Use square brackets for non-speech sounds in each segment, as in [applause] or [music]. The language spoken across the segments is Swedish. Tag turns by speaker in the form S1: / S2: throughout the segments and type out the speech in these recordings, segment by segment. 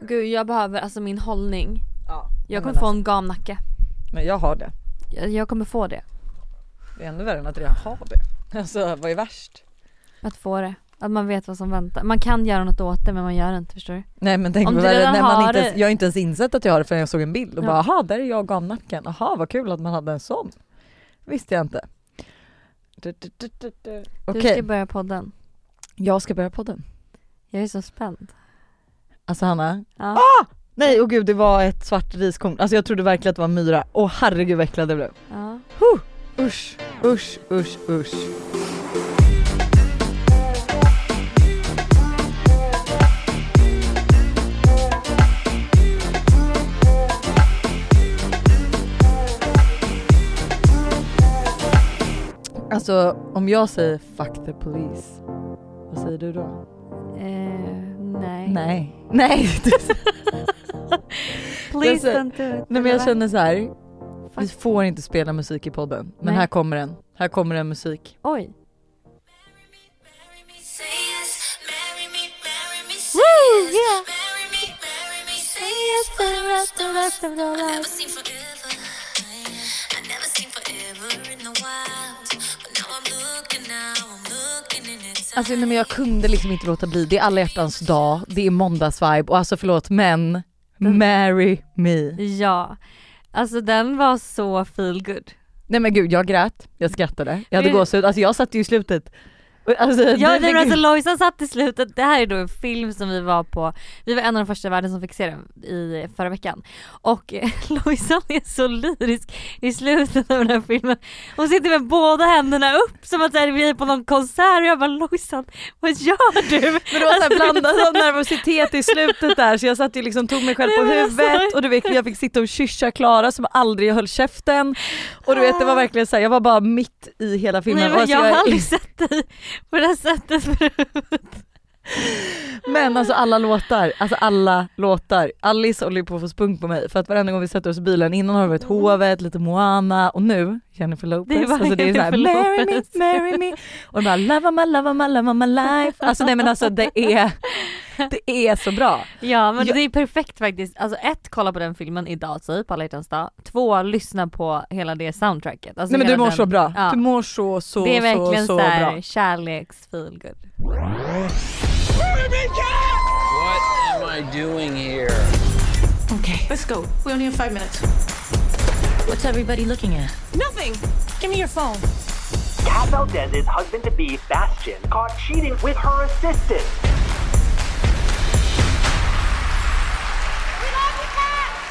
S1: Gud jag behöver alltså min hållning.
S2: Ja,
S1: Jag kommer få
S2: alltså,
S1: en gamnacke.
S2: Men jag har det.
S1: Jag, jag kommer få det.
S2: Det är ännu värre än att redan ha det. [laughs] Alltså vad är värst?
S1: Att få det. Att man vet vad som väntar. Man kan göra något åt det men man gör det inte förstår du?
S2: Nej men tänk
S1: Om
S2: värre
S1: redan
S2: när man inte ens,
S1: det-
S2: jag har inte ens insett att jag har det förrän jag såg en bild och
S1: Ja.
S2: bara aha där är jag och gamnacken, aha vad kul att man hade en sån. Visste jag inte. Du, du, du, du, Du
S1: ska börja podden.
S2: jag ska börja podden.
S1: Jag är så spänd.
S2: Alltså Hanna,
S1: Ja.
S2: Ah! nej och gud det var ett svart riskorn. Alltså jag trodde verkligen att det var myra. Åh herregud vad äcklad jag blev.
S1: ja.
S2: Usch, usch, usch, usch. Alltså om jag säger fuck the police, vad säger du då?
S1: Eh, nej.
S2: Nej. [laughs] Nej, [laughs]
S1: Please don't do it.
S2: Nej men jag känner så här. vi
S1: Fuck.
S2: får inte spela musik i podden. Men
S1: Nej.
S2: här kommer den. Här kommer den musik.
S1: Oj.
S3: Woo!
S1: yeah.
S2: Alltså nej, men jag kunde liksom inte låta bli. Det är alla hjärtans dag, det är måndagsvibe och alltså förlåt men marry me.
S1: Ja. Alltså den var så feel good.
S2: Nej men gud jag grät, jag skrattade, jag hade gåshud, alltså jag satt ju i slutet. Alltså,
S1: Ja
S2: det-
S1: alltså Lojsan satt i slutet, det här är då en film som vi var på, vi var en av de första i världen som fick se den i förra veckan. Och eh, [laughs] Lojsan är så lyrisk i slutet av den här filmen. Hon sitter med båda händerna upp som att här, vi är på någon konsert och jag bara Lojsan, vad gör du?
S2: Men det var såhär blandad av nervositet i slutet där så jag satt ju liksom tog mig själv på
S1: alltså-
S2: huvudet och du vet jag fick sitta och kyscha Klara som aldrig höll käften och du vet det var verkligen såhär, jag var bara mitt i hela filmen.
S1: Nej men
S2: alltså,
S1: jag har aldrig sett dig på det här sättet förut.
S2: Men alltså alla låtar, alltså alla låtar. Alice håller ju på att få spunk på mig för att varenda gång vi sätter oss i bilen, innan har det varit Hovet, lite Moana och nu Jennifer Lopez.
S1: Det är
S2: alltså det är såhär marry me,
S1: Lopez."
S2: marry me och bara love my, love my, love my life. Alltså nej men alltså det är, det är så bra.
S1: Ja men
S2: Jag-
S1: det är perfekt faktiskt. Alltså ett, kolla på den filmen idag typ, alla hjärtans dag. Två, lyssna på hela det soundtracket. Alltså
S2: nej men du mår
S1: den-
S2: så bra,
S1: Ja.
S2: du mår så så
S1: det är verkligen
S2: så, så
S1: så, här
S2: bra.
S1: kärleks feel good.
S4: What am I doing here?
S5: Okay, let's go. We only have five minutes.
S6: What's everybody looking at?
S5: Nothing. Give me your phone.
S7: Kat Valdez's husband-to-be, Bastian, caught cheating with her assistant.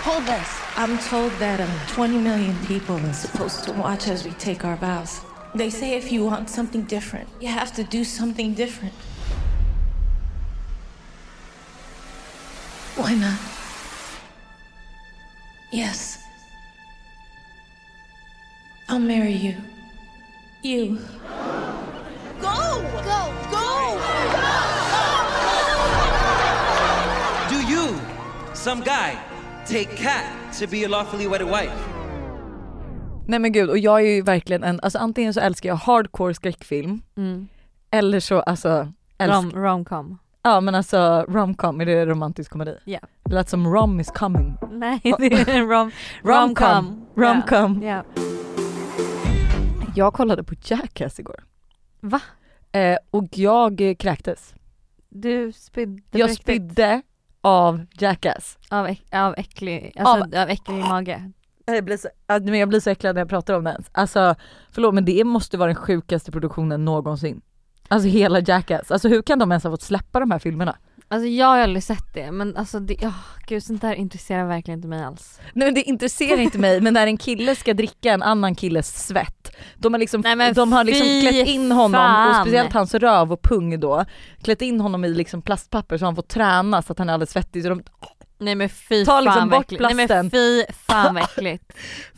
S5: This. I'm told that um, 20 million people are supposed to watch as we take our vows. They say if you want something different, you have to do something different. Why not? Yes. I'll marry you. You. Go! Go! Go!
S8: Do you, some guy, take Kat to be your lawfully wedded wife?
S2: Nej men gud och jag är ju verkligen en, alltså antingen så älskar jag hardcore skräckfilm
S1: Mm.
S2: eller så alltså älsk,
S1: Rom, romcom.
S2: Ja men alltså romcom, är det romantisk komedi?
S1: Ja.
S2: Det lät som rom is coming.
S1: Nej [laughs] det är en rom,
S2: Romcom. Romcom.
S1: Ja.
S2: Jag kollade på Jackass igår.
S1: Va?
S2: Eh, och jag kräktes.
S1: Du spydde
S2: Jag
S1: riktigt.
S2: spydde av Jackass.
S1: Av, äck, av äcklig, alltså av, äcklig mage.
S2: Jag blir, så, men jag blir så äcklad när jag pratar om det ens. Alltså förlåt men det måste vara den sjukaste produktionen någonsin. Alltså hela Jackass, alltså hur kan de ens ha fått släppa de här filmerna?
S1: Alltså jag har aldrig sett det men alltså det, oh, gud sånt där intresserar verkligen inte mig alls.
S2: Nej men det intresserar inte mig men när en kille ska dricka en annan killes svett, de har liksom,
S1: Nej,
S2: de har liksom klätt in honom och
S1: fan.
S2: speciellt hans röv och pung då, klätt in honom i liksom plastpapper så han får träna så att han är alldeles svettig. Så de,
S1: Nej men fy
S2: Ta liksom bort
S1: äckligt. Nej men
S2: plasten.
S1: fy fan vad äckligt.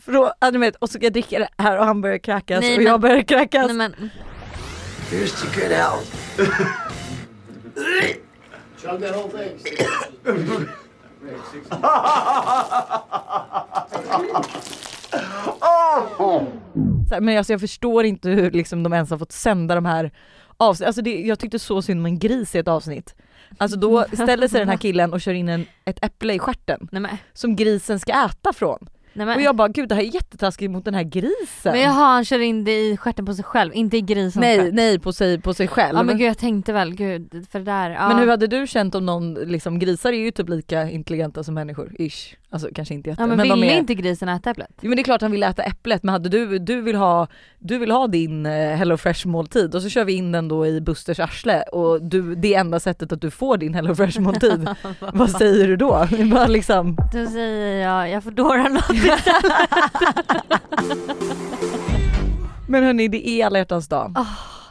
S1: [laughs]
S2: Och så ska jag dricka det här och han börjar kräkas
S1: Nej,
S2: och
S1: men-
S2: jag börjar kräkas.
S1: Nej men
S4: Here's to good health. [laughs] [laughs] [coughs] [laughs]
S2: Så här, men alltså jag förstår inte hur liksom de ens har fått sända de här avsnitt. Alltså det, jag tyckte så synd om en gris i ett avsnitt. Alltså då ställer sig den här killen och kör in en, ett äpple i stjärten
S1: Nej men,
S2: som grisen ska äta från.
S1: Nej men.
S2: Och jag bara gud det här är jättetaskigt mot den här grisen.
S1: men jaha han kör in det i stjärten på sig själv, inte i grisen
S2: nej
S1: själv.
S2: nej på sig, på sig själv.
S1: Ja men gud jag tänkte väl, gud för det där, ja.
S2: Men hur hade du känt om någon, liksom grisar är ju typ lika intelligenta som människor, ish. Alltså kanske inte jätte.
S1: ja men,
S2: de
S1: ville
S2: är...
S1: inte grisen äta äpplet?
S2: Jo men det är klart han vill äta äpplet men hade du, du vill ha, du vill ha din eh, Hello Fresh måltid och så kör vi in den då i Busters arsle och du, det är enda sättet att du får din Hello Fresh måltid. [laughs] Vad säger du då? Bara liksom,
S1: Då säger jag, jag får dåra något [laughs]
S2: men hörni det är alla hjärtans dag.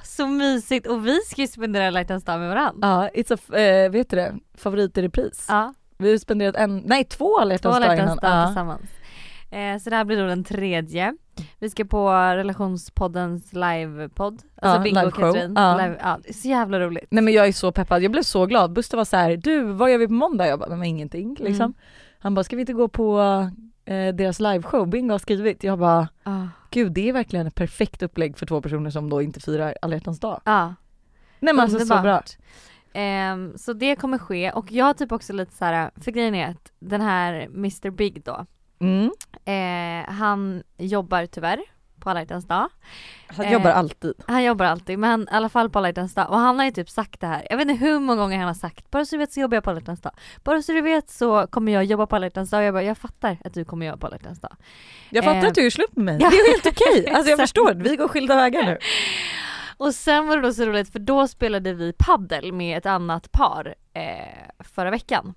S1: Så mysigt och vi ska ju spendera alla hjärtans dag med varandra.
S2: Ja, it's a, eh, vet du det? Favorit i repris.
S1: Ja,
S2: Vi har spenderat en, nej två alla
S1: två alla
S2: innan. Ja.
S1: tillsammans. Eh, så det här blir då den tredje. Vi ska på relationspoddens livepodd. Alltså
S2: Ja,
S1: Bingo och
S2: liveshow.
S1: Katrin.
S2: Ja.
S1: Live, ja, det är så jävla roligt.
S2: Nej men jag är så peppad, jag blev så glad. Buster var så här: du vad gör vi på måndag? Jag bara, men ingenting liksom.
S1: Mm.
S2: Han bara, ska vi inte gå på eh, deras liveshow? Bingo har skrivit. Jag bara,
S1: Ja.
S2: gud det är verkligen ett perfekt upplägg för två personer som då inte firar alla dag.
S1: Ja.
S2: Nej men alltså så bra.
S1: Ehm, så det kommer ske och jag har typ också lite så här, för grejen är att den här Mr Big då,
S2: Mm.
S1: eh, han jobbar tyvärr på alla hjärtans dag.
S2: Han
S1: Eh,
S2: jobbar alltid.
S1: Han jobbar alltid men i alla fall på alla hjärtans dag och han har ju typ sagt det här, jag vet inte hur många gånger han har sagt bara så du vet så jobbar jag på alla hjärtans dag. Bara så du vet så kommer jag jobba på alla hjärtans dag och jag bara jag fattar att du kommer jobba på alla hjärtans dag.
S2: Jag fattar
S1: Eh,
S2: att du är slut med mig. Det är helt okej. [laughs] Alltså jag förstår, vi går skilda vägar nu. [laughs]
S1: Och sen var det då så roligt för då spelade vi paddel med ett annat par eh, förra veckan.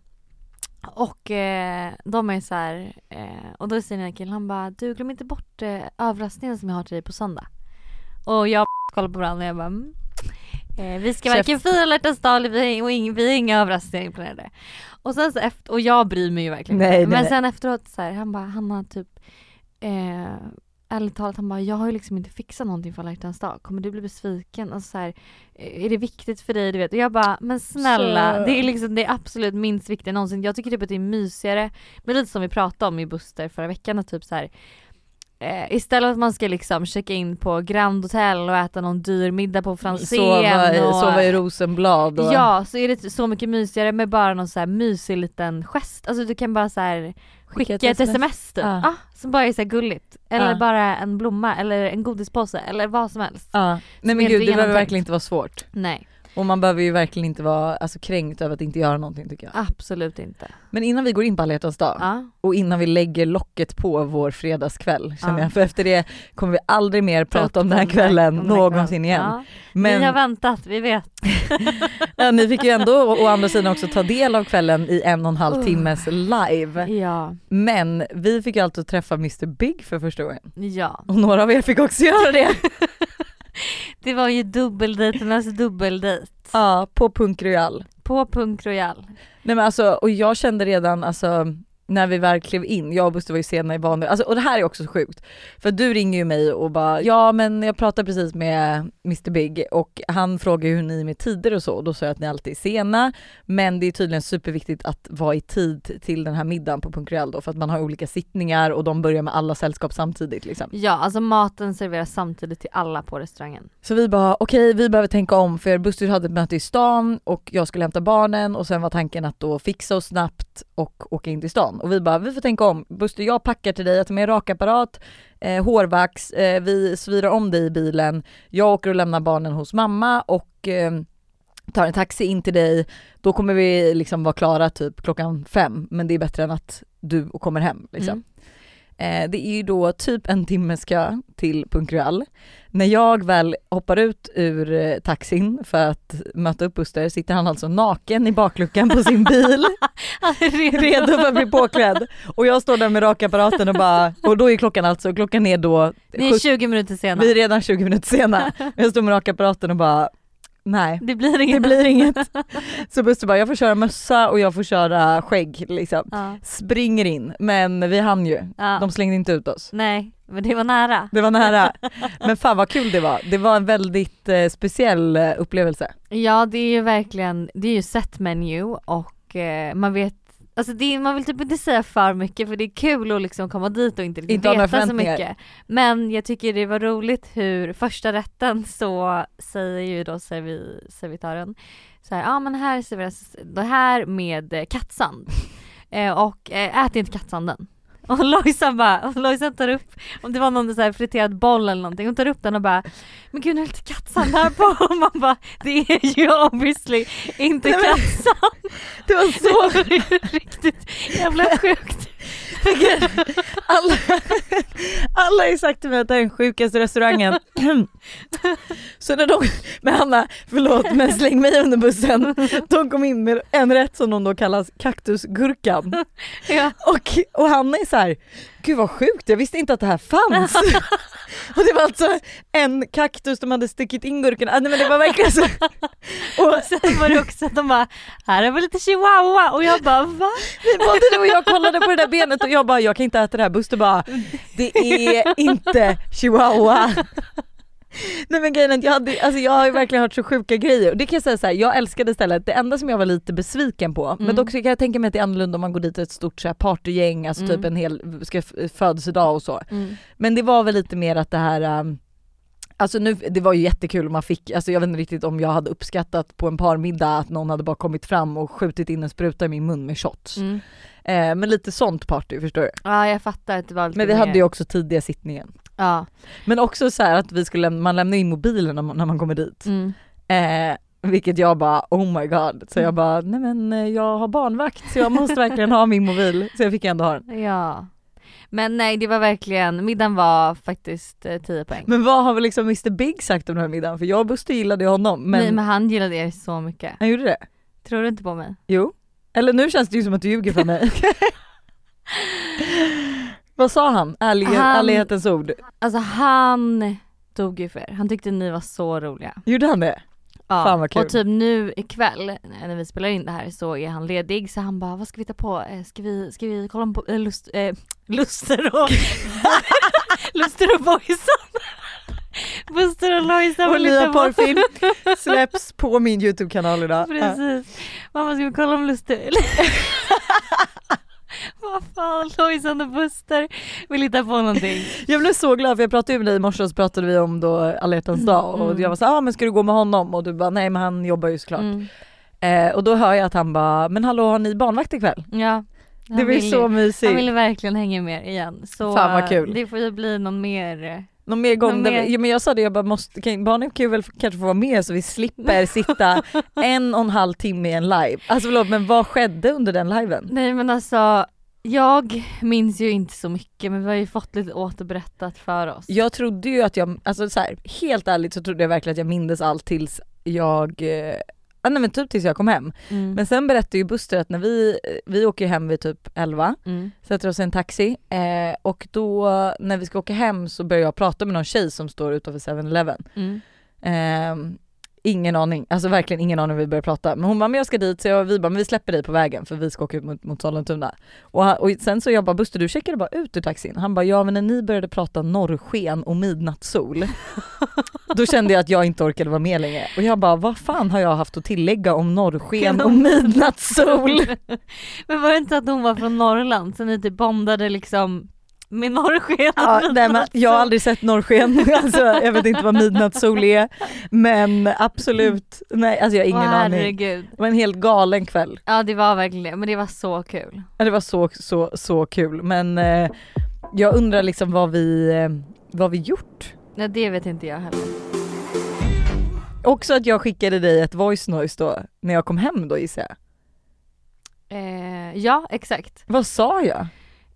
S1: Och eh, de är så här, eh, och då säger den här killen, han bara du glöm inte bort eh, överraskningen som jag har till dig på söndag. Och jag [laughs] kollar på varandra och jag bara mm. eh, vi ska varken fira alla dag eller vi, och ing, vi har inga överraskningar planerade. Och sen så efter, och jag bryr mig ju verkligen
S2: Nej, nej,
S1: Men
S2: nej.
S1: sen efteråt så här, han bara, Hanna typ eh, ärligt talat han bara, jag har ju liksom inte fixat någonting för alla hjärtans dag, kommer du bli besviken? Alltså så här, är det viktigt för dig? Du vet? Och jag bara, men snälla,
S2: Så-
S1: det är liksom det är absolut minst viktiga någonsin. Jag tycker typ att det är mysigare, men lite som vi pratade om i Buster förra veckan, att typ så här, eh, istället för att man ska liksom checka in på Grand Hotel och äta någon dyr middag på Franzén
S2: Sova
S1: och
S2: sova i Rosenblad och...
S1: Ja, så är det så mycket mysigare med bara någon så här mysig liten gest. Alltså du kan bara så här skicka, ett sms, typ.
S2: Ja.
S1: Ah, som bara är så gulligt. Eller
S2: Ja.
S1: bara en blomma eller en godispåse eller vad som helst.
S2: Ja. Nej men gud det behöver verkligen inte vara svårt.
S1: Nej,
S2: Och man behöver ju verkligen inte vara alltså, kränkt över att inte göra någonting tycker jag.
S1: absolut inte.
S2: Men innan vi går in på alla hjärtans dag
S1: Ja.
S2: och innan vi lägger locket på vår fredagskväll känner
S1: Ja.
S2: jag, för efter det kommer vi aldrig mer prata om den här kvällen
S1: om
S2: någonsin igen.
S1: Ja.
S2: Men
S1: Vi har väntat, vi vet. [laughs]
S2: ja, ni fick ju ändå å, andra sidan också ta del av kvällen i en och en halv timmes live.
S1: Ja,
S2: Men vi fick ju alltså träffa Mr Big för första gången.
S1: ja.
S2: Och några av er fick också göra det. [laughs] [laughs]
S1: Det var ju dubbeldejternas dubbeldejt.
S2: ja, på Punk Royal.
S1: På Punk Royal.
S2: Nej men alltså, och jag kände redan alltså när vi väl klev in, jag och Buster var ju sena i vanliga, alltså, och det här är också så sjukt. För du ringer ju mig och bara ja men jag pratade precis med Mr Big och han frågar hur ni är med tider och så och då sa jag att ni alltid är sena men det är tydligen superviktigt att vara i tid till den här middagen på Punk Royal då för att man har olika sittningar och de börjar med alla sällskap samtidigt liksom.
S1: Ja, alltså maten serveras samtidigt till alla på restaurangen.
S2: Så vi bara okej vi behöver tänka om för Buster hade ett möte i stan och jag skulle hämta barnen och sen var tanken att då fixa oss snabbt och åka in till stan. Och vi bara vi får tänka om. Buster jag packar till dig, jag tar med rakapparat, eh, hårvax, eh, vi svirar om dig i bilen, jag åker och lämnar barnen hos mamma och eh, tar en taxi in till dig. Då kommer vi liksom vara klara typ klockan fem men det är bättre än att du kommer hem liksom.
S1: Mm.
S2: Eh, det är ju då typ en timmes kö till Punk Royal. När jag väl hoppar ut ur eh, taxin för att möta upp Buster sitter han alltså naken i bakluckan på sin bil, [laughs] redo för att bli påklädd. Och jag står där med rakapparaten och bara, och då är klockan alltså, klockan är då,
S1: Ni är 20 minuter sena.
S2: vi är redan 20 minuter sena. [laughs] Jag står med rakapparaten och bara, nej.
S1: Det blir inget.
S2: Det blir inget. [laughs] Så Buster bara, jag får köra mössa och jag får köra skägg liksom.
S1: Ja.
S2: Springer in, men vi hann ju.
S1: Ja.
S2: De slängde inte ut oss.
S1: Nej, men det var nära.
S2: Det var nära. [laughs] Men fan vad kul det var. Det var en väldigt eh, speciell eh, upplevelse.
S1: Ja det är ju verkligen, det är ju set menu och eh, man vet Alltså det, man vill typ inte säga för mycket för det är kul att liksom komma dit och inte,
S2: några
S1: veta så mycket. Men jag tycker det var roligt hur första rätten så säger ju då servi, servitören så här, ja men här serveras det här med eh, kattsand. [laughs] eh, och eh, ät inte kattsanden. Och Lojsan bara, och Lojsan tar upp, om det var någon så här friterad boll eller någonting, hon tar upp den och bara Men gud nu är det lite kattsand här på [laughs] och man bara Det är ju obviously inte
S2: Nej,
S1: kattsand.
S2: Det var så [laughs]
S1: riktigt jävla sjukt.
S2: Alla, alla har ju sagt till mig att det är den sjukaste restaurangen. Så när de, men Hanna, förlåt men släng mig under bussen. De kom in med en rätt som de då kallas kaktusgurkan.
S1: Ja.
S2: Och, och Hanna är så här, gud vad sjukt jag visste inte att det här fanns. [laughs] och det var alltså en kaktus de hade stuckit in gurkorna, ah, nej men det var verkligen så. [laughs] Och
S1: Sen var det också att de bara, här är väl lite chihuahua och jag bara va?
S2: Både du och jag kollade på det där benet och jag bara, jag kan inte äta det här. Buster bara, det är inte chihuahua. Nej men grejen jag, hade, alltså jag har ju verkligen hört så sjuka grejer och det kan jag säga så här, jag älskade stället. Det enda som jag var lite besviken på, men
S1: Mm.
S2: dock så kan jag tänka mig att det är annorlunda om man går dit ett stort så här partygäng, alltså
S1: Mm.
S2: typ en hel ska, födelsedag och så. Men det var väl lite mer att det här um, Alltså nu, det var ju jättekul och man fick, alltså jag vet inte riktigt om jag hade uppskattat på en parmiddag att någon hade bara kommit fram och skjutit in en spruta i min mun med shots.
S1: Mm.
S2: Eh, men lite sånt party förstår du.
S1: Ja jag fattar att det var lite
S2: Men vi
S1: mer.
S2: hade ju också tidiga sittningen.
S1: Ja.
S2: Men också så här att vi skulle, lämna- man lämnar in mobilen när man, när man kommer dit.
S1: Mm.
S2: Eh, vilket jag bara oh my god. Så jag bara nej men eh, jag har barnvakt så jag måste verkligen ha min mobil. Så jag fick ändå ha den.
S1: Ja. Men nej det var verkligen, middagen var faktiskt eh, 10 poäng.
S2: Men vad har väl liksom Mr Big sagt om den här middagen? För jag och Buster gillade honom men,
S1: Nej men han gillade er så mycket.
S2: han gjorde det?
S1: Tror du inte på mig?
S2: Jo. Eller nu känns det ju som att du ljuger för mig. [laughs] [laughs] vad sa han? Ärlig,
S1: Han-
S2: Ärlighetens ord.
S1: Alltså han dog ju för er. Han tyckte ni var så roliga.
S2: Gjorde han det?
S1: Ja.
S2: Fan, vad kul.
S1: Och typ nu ikväll när vi spelar in det här så är han ledig så han bara vad ska vi ta på? Eh, Ska vi, ska vi kolla på eh, lust, eh, Luster och [laughs] Luster och Boysen? Buster och Lojsan vill
S2: nya porrfilm [laughs] släpps på min YouTube-kanal idag.
S1: Precis. Mamma ska vi kolla om Luster [laughs] Vad fan, Lojsan och Buster vill hitta på någonting. [laughs]
S2: Jag blev så glad för jag pratade ju med dig i morse och så pratade vi om då alla hjärtans dag och
S1: Mm.
S2: jag var så ah, men ska du gå med honom? Och du bara nej men han jobbar ju såklart.
S1: Mm.
S2: Eh, och då hör jag att han bara men hallå har ni barnvakt ikväll?
S1: Ja.
S2: Det
S1: Han
S2: blir
S1: vill
S2: så mysigt.
S1: Han ville verkligen hänga med igen. Så
S2: Fan, vad kul.
S1: det får ju bli någon mer eh,
S2: Någon mer gång,
S1: Någon
S2: där
S1: mer-
S2: ja, men jag sa det, jag bara måste, kan, barnen kan ju väl kanske få vara med så vi slipper [laughs] sitta en och en halv timme i en live. Alltså förlåt men vad skedde under den liven?
S1: Nej men alltså jag minns ju inte så mycket men vi har ju fått lite återberättat för oss.
S2: Jag trodde ju att jag, alltså så här, helt ärligt så trodde jag verkligen att jag mindes allt tills jag, eh, nej men typ tills jag kom hem.
S1: Mm.
S2: Men sen berättade ju Buster att när vi, vi åker hem vid typ 11,
S1: Mm.
S2: sätter oss i en taxi eh, och då när vi ska åka hem så börjar jag prata med någon tjej som står utanför 7-Eleven.
S1: Mm.
S2: Eh, ingen aning, alltså verkligen ingen aning vi börjar prata. Men hon bara, men jag ska dit, så jag, vi bara, men vi släpper dig på vägen för vi ska åka ut mot, mot Sollentuna. Och, och sen så jag bara, Buster du checkade bara ut ur taxin. Han bara, ja men när ni började prata norrsken och midnattssol, då kände jag att jag inte orkade vara med längre. Och jag bara, vad fan har jag haft att tillägga om norrsken och [laughs] midnattssol? [laughs]
S1: Men var det inte att hon var från Norrland så ni typ bondade liksom med norrsken?
S2: Ja, nej, men jag har aldrig sett norrsken, [laughs] alltså, jag vet inte vad midnattssol är. Men absolut, nej alltså jag har ingen
S1: Åh,
S2: aning. Det var en helt galen kväll.
S1: Ja det var verkligen det, men det var så kul.
S2: Ja, det var så, så, så kul men eh, jag undrar liksom vad vi, eh, vad vi gjort.
S1: Nej det vet inte jag heller.
S2: Också att jag skickade dig ett voice noise då när jag kom hem då gissar jag.
S1: Eh, ja exakt.
S2: Vad sa jag?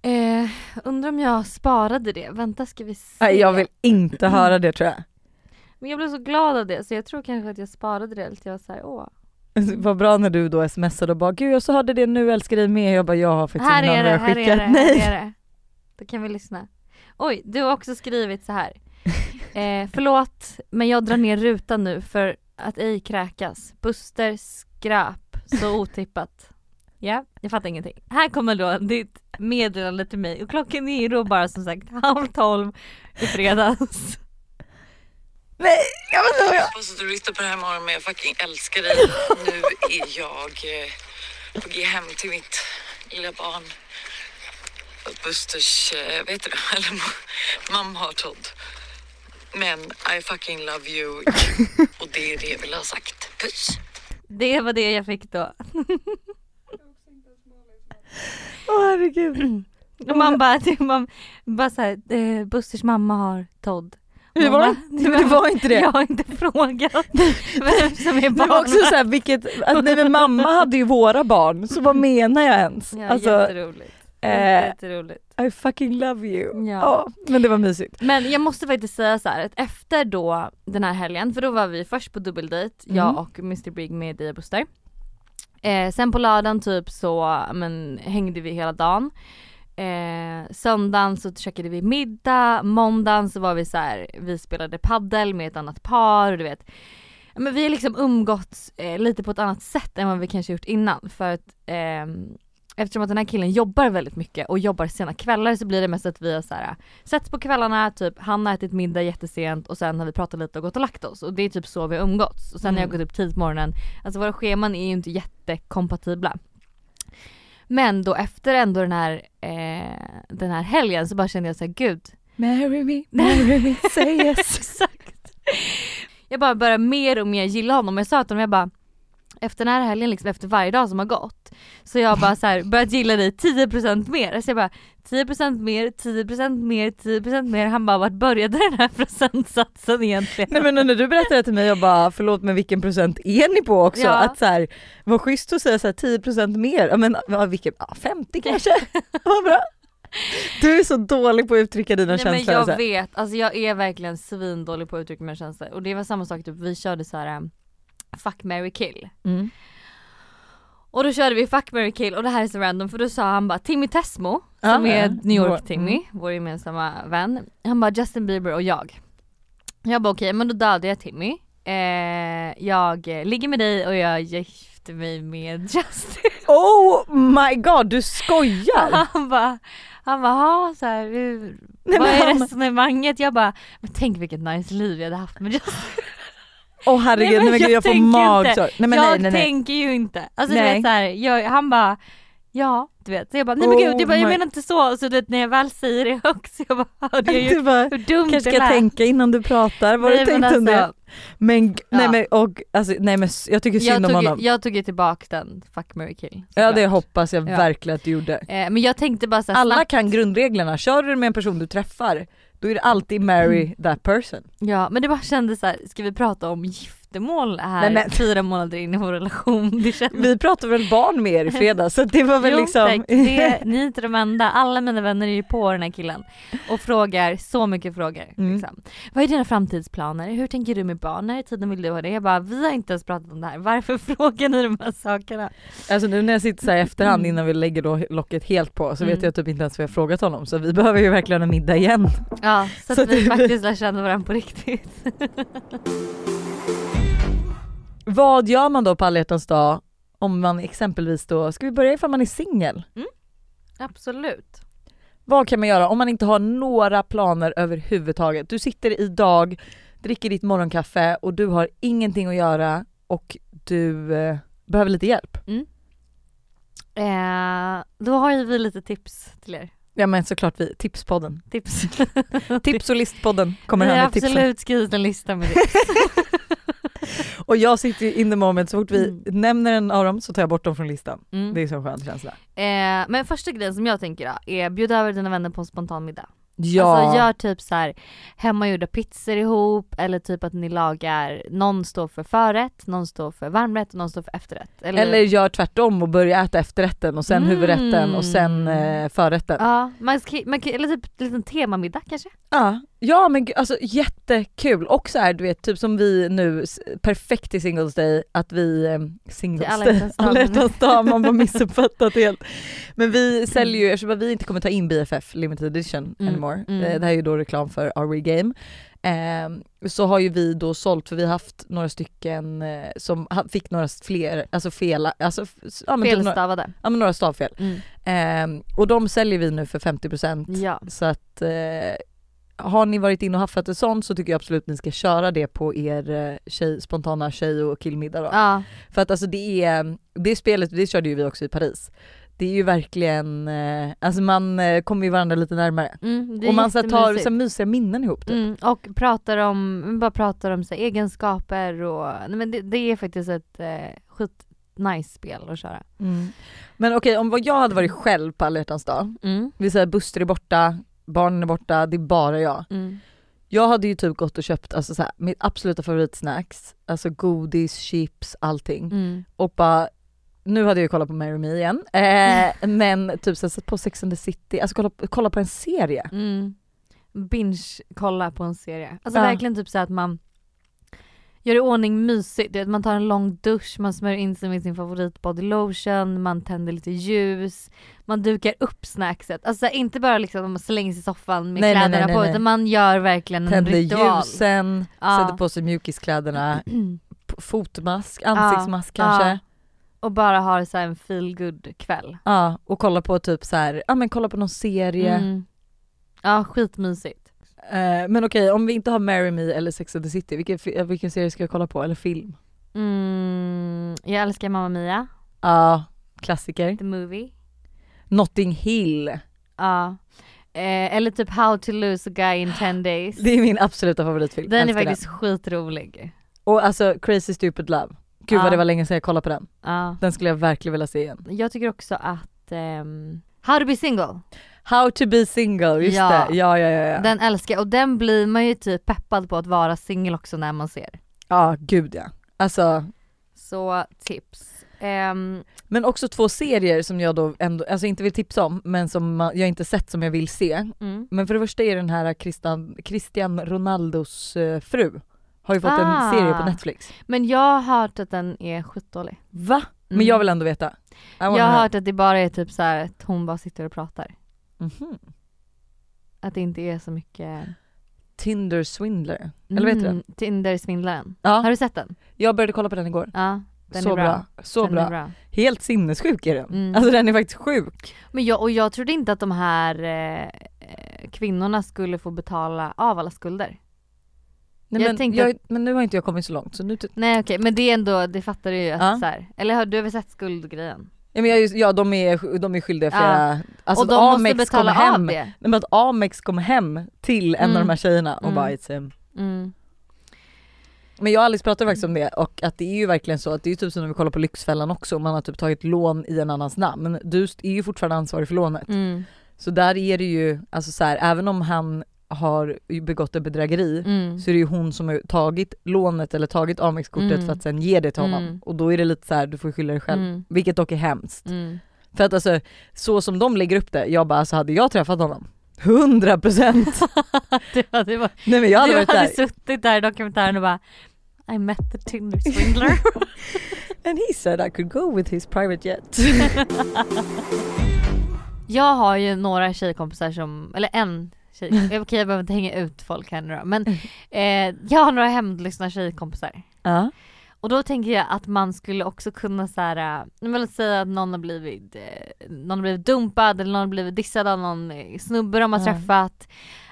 S1: Eh, undrar om jag sparade det, vänta ska vi se.
S2: Nej, jag vill inte höra det tror jag.
S1: Men jag blev så glad av det så jag tror kanske att jag sparade det till jag var såhär åh. [laughs]
S2: Vad bra när du då smsade och bara gud jag så hörde det nu älskar dig med. Jag bara jag har faktiskt
S1: Här är det,
S2: jag
S1: här är
S2: skickat.
S1: det,
S2: Nej.
S1: här är det. Då kan vi lyssna. Oj, du har också skrivit så här. [laughs] Eh, förlåt, men jag drar ner rutan nu för att ej kräkas. Buster skrap, så otippat. Ja, jag fattar ingenting. Här kommer då ditt meddelande till mig och klockan är ju då bara som sagt halv tolv i fredags. [laughs]
S2: Nej, jag vet inte vad jag...
S3: Hoppas att du lyssnar på det här morgonen men jag fucking älskar dig. Nu är jag eh, på G hem till mitt lilla barn. Busters, eh, vet du det? [laughs] Eller ma- mamma har Todd. Men I fucking love you. [laughs] Och det är det jag vill ha sagt. Puss.
S1: Det var det jag fick då.
S2: Åh herregud.
S1: Och man bara, man bara såhär, eh, Busters mamma har Todd.
S2: Det
S1: Man
S2: var, det, det var inte det. [laughs]
S1: Jag har inte frågat [laughs] vem som är
S2: Det
S1: barn.
S2: var också såhär vilket, att, nej men mamma hade ju våra barn så vad menar jag ens?
S1: Ja,
S2: alltså,
S1: jätteroligt.
S2: eh,
S1: jätteroligt.
S2: I fucking love you.
S1: Ja.
S2: Ja. men det var mysigt.
S1: Men jag måste faktiskt säga så här att efter då den här helgen, för då var vi först på dubbeldejt, jag
S2: Mm.
S1: och Mr Big med Dia Buster. Eh, sen på lördagen typ så men, hängde vi hela dagen. Eh, söndagen så käkade vi middag, måndagen så var vi så här, vi spelade paddel med ett annat par och du vet. Men vi har liksom umgåtts eh, lite på ett annat sätt än vad vi kanske gjort innan för att eh, Eftersom att den här killen jobbar väldigt mycket och jobbar sena kvällar så blir det mest att vi har så här, setts på kvällarna, typ han har ätit middag jättesent och sen har vi pratat lite och gått och lagt oss och det är typ så vi har umgåtts. Och sen har jag
S2: Mm.
S1: gått upp tidigt på morgonen, alltså våra scheman är ju inte jättekompatibla. Men då efter ändå den här, eh, den här helgen så bara kände jag såhär gud.
S2: Marry me, [laughs] marry me, say yes.
S1: Exakt. Jag bara börjar mer och mer gilla honom. Jag sa till honom, jag bara efter den här helgen, liksom efter varje dag som har gått, så jag bara så här, börjat gilla dig 10% mer. Så jag bara 10% mer, 10% mer, 10% mer. Han bara vart började den här procentsatsen egentligen?
S2: Nej men när du berättade till mig jag bara förlåt men vilken procent är ni på också?
S1: Ja.
S2: Att så här, vad schysst att säga så här 10% mer, ja men vilken, ja, 50 kanske? [laughs] vad bra. Du är så dålig på att uttrycka dina
S1: Nej men
S2: känslor.
S1: jag
S2: alltså.
S1: vet, alltså jag är verkligen svindålig på att uttrycka mina känslor. Och det var samma sak, typ, vi körde så här fuck, marry, kill.
S2: Mm.
S1: Och då körde vi fuck, marry, kill och det här är så random för då sa han bara Timmy Tesmo,
S2: Ja,
S1: som är. New
S2: Vår-
S1: York Timmy,
S2: mm.
S1: vår gemensamma vän. Han bara Justin Bieber och jag. Jag bara okej men då dödade jag Timmy. Eh, jag ligger med dig och jag gifter mig med [laughs] Justin.
S2: Oh my god du skojar! [laughs]
S1: Han bara, han bara så här, hur,
S2: Nej,
S1: vad är
S2: han-
S1: resonemanget? Jag bara, men tänk vilket nice liv jag hade haft med Justin.
S2: Åh herregud, nej,
S1: men
S2: men gud, jag får
S1: tänker
S2: magsår. Nej men
S1: jag
S2: nej nej nej.
S1: tänker ju inte. Alltså du
S2: Nej.
S1: vet så här, jag, han bara Ja, du vet. Så jag bara, nej men
S2: Oh
S1: gud, jag, bara, jag menar inte så. Så du vet när jag väl säger det högt så jag bara, [laughs] hörde jag
S2: Du
S1: ju
S2: bara,
S1: hur dumt
S2: kanske ska tänka innan du pratar, vad
S1: Nej,
S2: du
S1: men
S2: tänkt om det?
S1: alltså,
S2: Men, g- nej
S1: Ja.
S2: men och, alltså, nej men jag tycker
S1: jag,
S2: synd om
S1: tog, ju-
S2: honom.
S1: jag tog ju tillbaka den, fuck, marry, kill.
S2: Ja det hoppas jag
S1: Ja.
S2: verkligen att du gjorde.
S1: Eh, men jag tänkte bara så här
S2: Alla
S1: snabbt,
S2: kan grundreglerna, kör du med en person du träffar, då är det alltid marry
S1: Mm.
S2: that person.
S1: Ja men det bara kändes så här, ska vi prata om giftermål här
S2: Nej, men-
S1: fyra månader in i vår relation? [laughs] Det kändes
S2: Vi pratade väl barn med er i fredags så det var väl
S1: jo,
S2: liksom...
S1: tack. Det, [laughs] ni är inte de enda, alla mina vänner är ju på den här killen och frågar så mycket frågor.
S2: Mm.
S1: Liksom. Vad är dina framtidsplaner? Hur tänker du med barn? När i tiden vill du ha det? Jag bara, vi har inte ens pratat om det här. Varför [laughs] frågar ni de här sakerna?
S2: Alltså nu när jag sitter så här i efterhand innan vi lägger då locket helt på så vet
S1: Mm.
S2: jag typ inte ens vad jag frågat honom så vi behöver ju verkligen en middag igen.
S1: Ja, så,
S2: Så
S1: att vi faktiskt lär känna varandra på riktigt.
S2: Vad gör man då på alla hjärtans dag om man exempelvis då, ska vi börja ifall man är singel?
S1: Absolut.
S2: Vad kan man göra om man inte har några planer överhuvudtaget? Du sitter idag, dricker ditt morgonkaffe och du har ingenting att göra och du eh, behöver lite hjälp.
S1: Eh, då har ju vi lite tips till er.
S2: Ja men såklart vi, tipspodden.
S1: Tips. [laughs]
S2: Tips och listpodden kommer
S1: vi
S2: här
S1: har
S2: med tipsen.
S1: absolut skrivit en lista med tips. [laughs]
S2: Och jag sitter ju in the moment, så fort vi
S1: Mm.
S2: nämner en av dem så tar jag bort dem från listan.
S1: Mm.
S2: Det är så skön känsla.
S1: Eh, men första grejen som jag tänker då, är bjud över dina vänner på en spontan middag.
S2: Ja,
S1: Alltså gör typ så här hemmagjorda pizzor ihop eller typ att ni lagar, någon står för förrätt, någon står för varmrätt och någon står för efterrätt. Eller,
S2: eller gör tvärtom och börja äta efterrätten och sen
S1: Mm.
S2: huvudrätten och sen eh, förrätten.
S1: Ja, man man eller typ en liten temamiddag kanske?
S2: Ja, ja men alltså jättekul. Och så här, du vet typ som vi nu, perfekt till Singles Day, att vi, eh, Singles Day, alla hjärtans dag, man bara [laughs] missuppfattat helt. Men vi säljer ju, eftersom vi inte kommer ta in BFF limited edition
S1: Mm,
S2: anymore,
S1: mm.
S2: eh, det här är ju då reklam för our regame, eh, så har ju vi då sålt, för vi har haft några stycken eh, som fick några fler, alltså fel, alltså, ja, men typ några,
S1: Felstavade.
S2: ja, men några stavfel.
S1: Mm.
S2: Eh, och de säljer vi nu för 50%
S1: Ja.
S2: så att eh, har ni varit inne och haffat ett sånt så tycker jag absolut ni ska köra det på er eh, tjej, spontana tjej och killmiddag då.
S1: Ja.
S2: För att alltså det är, det spelet, det körde ju vi också i Paris. det är ju verkligen, eh, alltså man eh, kommer ju varandra lite närmare.
S1: Mm,
S2: Och man så tar så här, mysiga minnen ihop typ.
S1: Mm, och pratar om, bara pratar om så här, egenskaper och, nej men det, det är faktiskt ett eh, skit nice spel att köra.
S2: Mm. Men okej om vad jag hade varit själv på alla hjärtans dag,
S1: Mm.
S2: vi säger Buster är borta, barnen är borta, det är bara jag.
S1: Mm.
S2: Jag hade ju typ gått och köpt alltså så här, mitt absoluta favoritsnacks, alltså godis, chips, allting.
S1: Mm.
S2: Och bara, nu hade jag ju kollat på Marry Me igen, eh, men typ så här, på Sex and the City, alltså kolla, kolla på en serie.
S1: Mm. Binge kolla på en serie. Alltså
S2: Ja.
S1: verkligen typ så att man gör i ordning mysigt, man tar en lång dusch, man smörjer in sig med sin favorit body lotion, man tänder lite ljus, man dukar upp snackset. Alltså inte bara liksom att man slänger sig i soffan med
S2: Nej,
S1: kläderna
S2: nej,
S1: på
S2: nej,
S1: utan man gör verkligen en
S2: Tänder
S1: ritual.
S2: ljusen,
S1: Ja.
S2: sätter på sig mjukiskläderna, [clears throat] fotmask, ansiktsmask kanske.
S1: Ja. Och bara har så en feel good kväll.
S2: Ja, och kolla på typ så här, ja men kolla på någon serie.
S1: Mm. Ja skitmysigt.
S2: Eh, men okej, om vi inte har Marry Me eller Sex and the City, vilken, fi- eh, vilken serie ska jag kolla på? Eller film?
S1: Mm. Jag älskar Mamma Mia,
S2: Ja, klassiker.
S1: the movie.
S2: Notting Hill,
S1: Ja. Eh, eller typ How to lose a guy in 10 days.
S2: det är min absoluta favoritfilm.
S1: Den är
S2: Älskar
S1: faktiskt skitrolig.
S2: Och alltså Crazy Stupid Love, gud
S1: Ja.
S2: vad det var länge sedan jag kollade på den.
S1: Ja.
S2: Den skulle jag verkligen vilja se igen.
S1: Jag tycker också att ehm, How to be single,
S2: How to be single, just
S1: Ja.
S2: det. Ja ja ja. Ja,
S1: den älskar jag och den blir man ju typ peppad på att vara singel också när man ser.
S2: ja gud ja. Alltså,
S1: Så tips. Ehm,
S2: men också två serier som jag då ändå, alltså inte vill tipsa om, men som jag inte sett som jag vill se.
S1: mm.
S2: Men för det första är den här Christian, Christian Ronaldos eh, fru, har ju fått
S1: Ah.
S2: en serie på Netflix.
S1: Men jag har hört att den är skitdålig.
S2: Va? Men
S1: Mm.
S2: jag vill ändå veta.
S1: Jag har hört att det bara är typ så här att hon bara sitter och pratar.
S2: Mhm.
S1: Att det inte är så mycket
S2: Tinder Swindler, eller vad heter den?
S1: Mm, Tinder-svindlaren.
S2: Ja,
S1: Har du sett den?
S2: jag började kolla på den igår.
S1: Ja, den
S2: så
S1: är bra.
S2: Så
S1: den
S2: bra.
S1: Är bra.
S2: Helt sinnessjuk är den.
S1: Mm.
S2: Alltså den är faktiskt sjuk.
S1: Men jag, och jag trodde inte att de här eh, eh, kvinnorna skulle få betala av alla skulder.
S2: Nej,
S1: Jag
S2: men, jag,
S1: att-
S2: men nu har inte jag kommit så långt så nu
S1: Nej okej, men det är ändå, det fattar du ju att
S2: Ja.
S1: så här, eller har du väl sett skuldgrejen?
S2: Ja, men jag, ja de är, de är skyldiga
S1: Ja.
S2: flera, alltså
S1: och de
S2: att
S1: måste
S2: Amex
S1: betala
S2: kom hem,
S1: av
S2: nej,
S1: det.
S2: men att Amex kom hem till en av
S1: Mm.
S2: de här tjejerna och
S1: Mm.
S2: bara it's him.
S1: Mm.
S2: Men jag och Alice pratade faktiskt om det och att det är ju verkligen så att det är typ som när vi kollar på Lyxfällan också, om man har typ tagit lån i en annans namn, men du är ju fortfarande ansvarig för lånet.
S1: Mm.
S2: Så där är det ju, alltså så här, även om han har begått ett bedrägeri
S1: Mm.
S2: så är det ju hon som har tagit lånet eller tagit Amex-kortet
S1: Mm.
S2: för att sen ge det till honom.
S1: Mm.
S2: Och då är det lite så här, du får skylla dig själv.
S1: Mm.
S2: Vilket dock är hemskt.
S1: Mm.
S2: För att alltså, så som de lägger upp det, jag bara alltså hade jag träffat honom 100 procent.
S1: du hade, varit,
S2: Nej men jag hade
S1: du hade
S2: där.
S1: suttit där i dokumentären och bara I met the Tinder swindler. [laughs]
S2: And he said I could go with his private jet. [laughs]
S1: jag har ju några tjejkompisar som, eller en tjej, [laughs] okej jag behöver inte hänga ut folk här nu då, men [laughs] eh, jag har några hämndlystna tjejkompisar.
S2: ja.
S1: Och då tänker jag att man skulle också kunna så här, äh, men låt säga att någon har blivit, eh, någon har blivit dumpad eller någon har blivit dissad av någon eh, snubbe de har
S2: Ja.
S1: träffat.